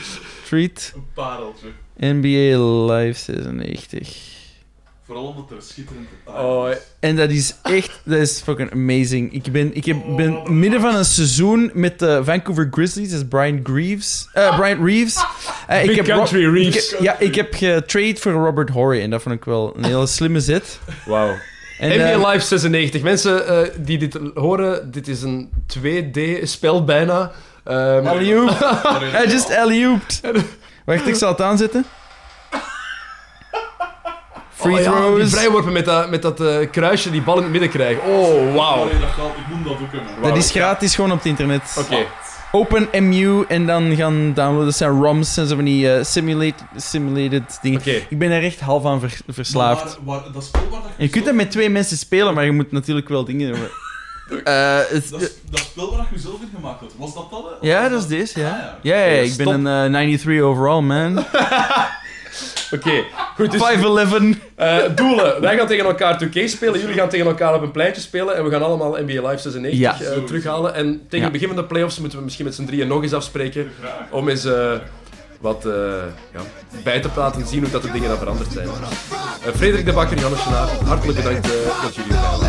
treat. Een pareltje. NBA Live 96. Vooral omdat er schitterend Oh, is. En dat is echt, dat is fucking amazing. Ik ben, ik heb, ben midden van een seizoen met de Vancouver Grizzlies, dat is Brian Greaves. eh Brian Reeves. Eh, Big heb Country Rob- Reeves. ik heb- ja, ik heb getrade voor Robert Horry en dat vond ik wel een hele slimme zet. Wauw. En, NBA eh, Live 96. Mensen eh, die dit horen, dit is een 2D-spel bijna. Ehm, Alley-oop. Hij just alley-ooped. Wacht, ik zal het aanzetten. Free oh ja, die throws. vrijworpen met dat, met dat eh, kruisje, die bal in het midden krijgen. Oh, wauw. Dat ik moet dat ook hebben. Dat is gratis gewoon op het internet. Oké. Open MU en dan gaan downloaden. Dat zijn ROMs en zo van die eh, simulate, simulated dingen. Oké. Ik ben er echt half aan ver- verslaafd. Maar waar, dat spel waar dat En je kunt dat met twee mensen spelen, maar je moet natuurlijk wel dingen Eh, het- Dat, is- dat spel waar je zelf in gemaakt had, was dat dat? hè? ja, dat is deze, ja. Ah, ja. Ja, ik ben een eh, 93 overall, man. Oké, goed. Dus 5'11. eh, doelen. Wij gaan tegen elkaar 2K spelen. Jullie gaan tegen elkaar op een pleintje spelen. En we gaan allemaal NBA Live 96 Ja. eh, terughalen. En tegen Ja. het begin van de playoffs moeten we misschien met z'n drieën nog eens afspreken. Om eens eh, wat eh, ja, bij te praten en zien hoe dat de dingen dan veranderd zijn. Eh, Frederik de Bakker, Janne Chenaar, hartelijk bedankt eh, dat jullie waren.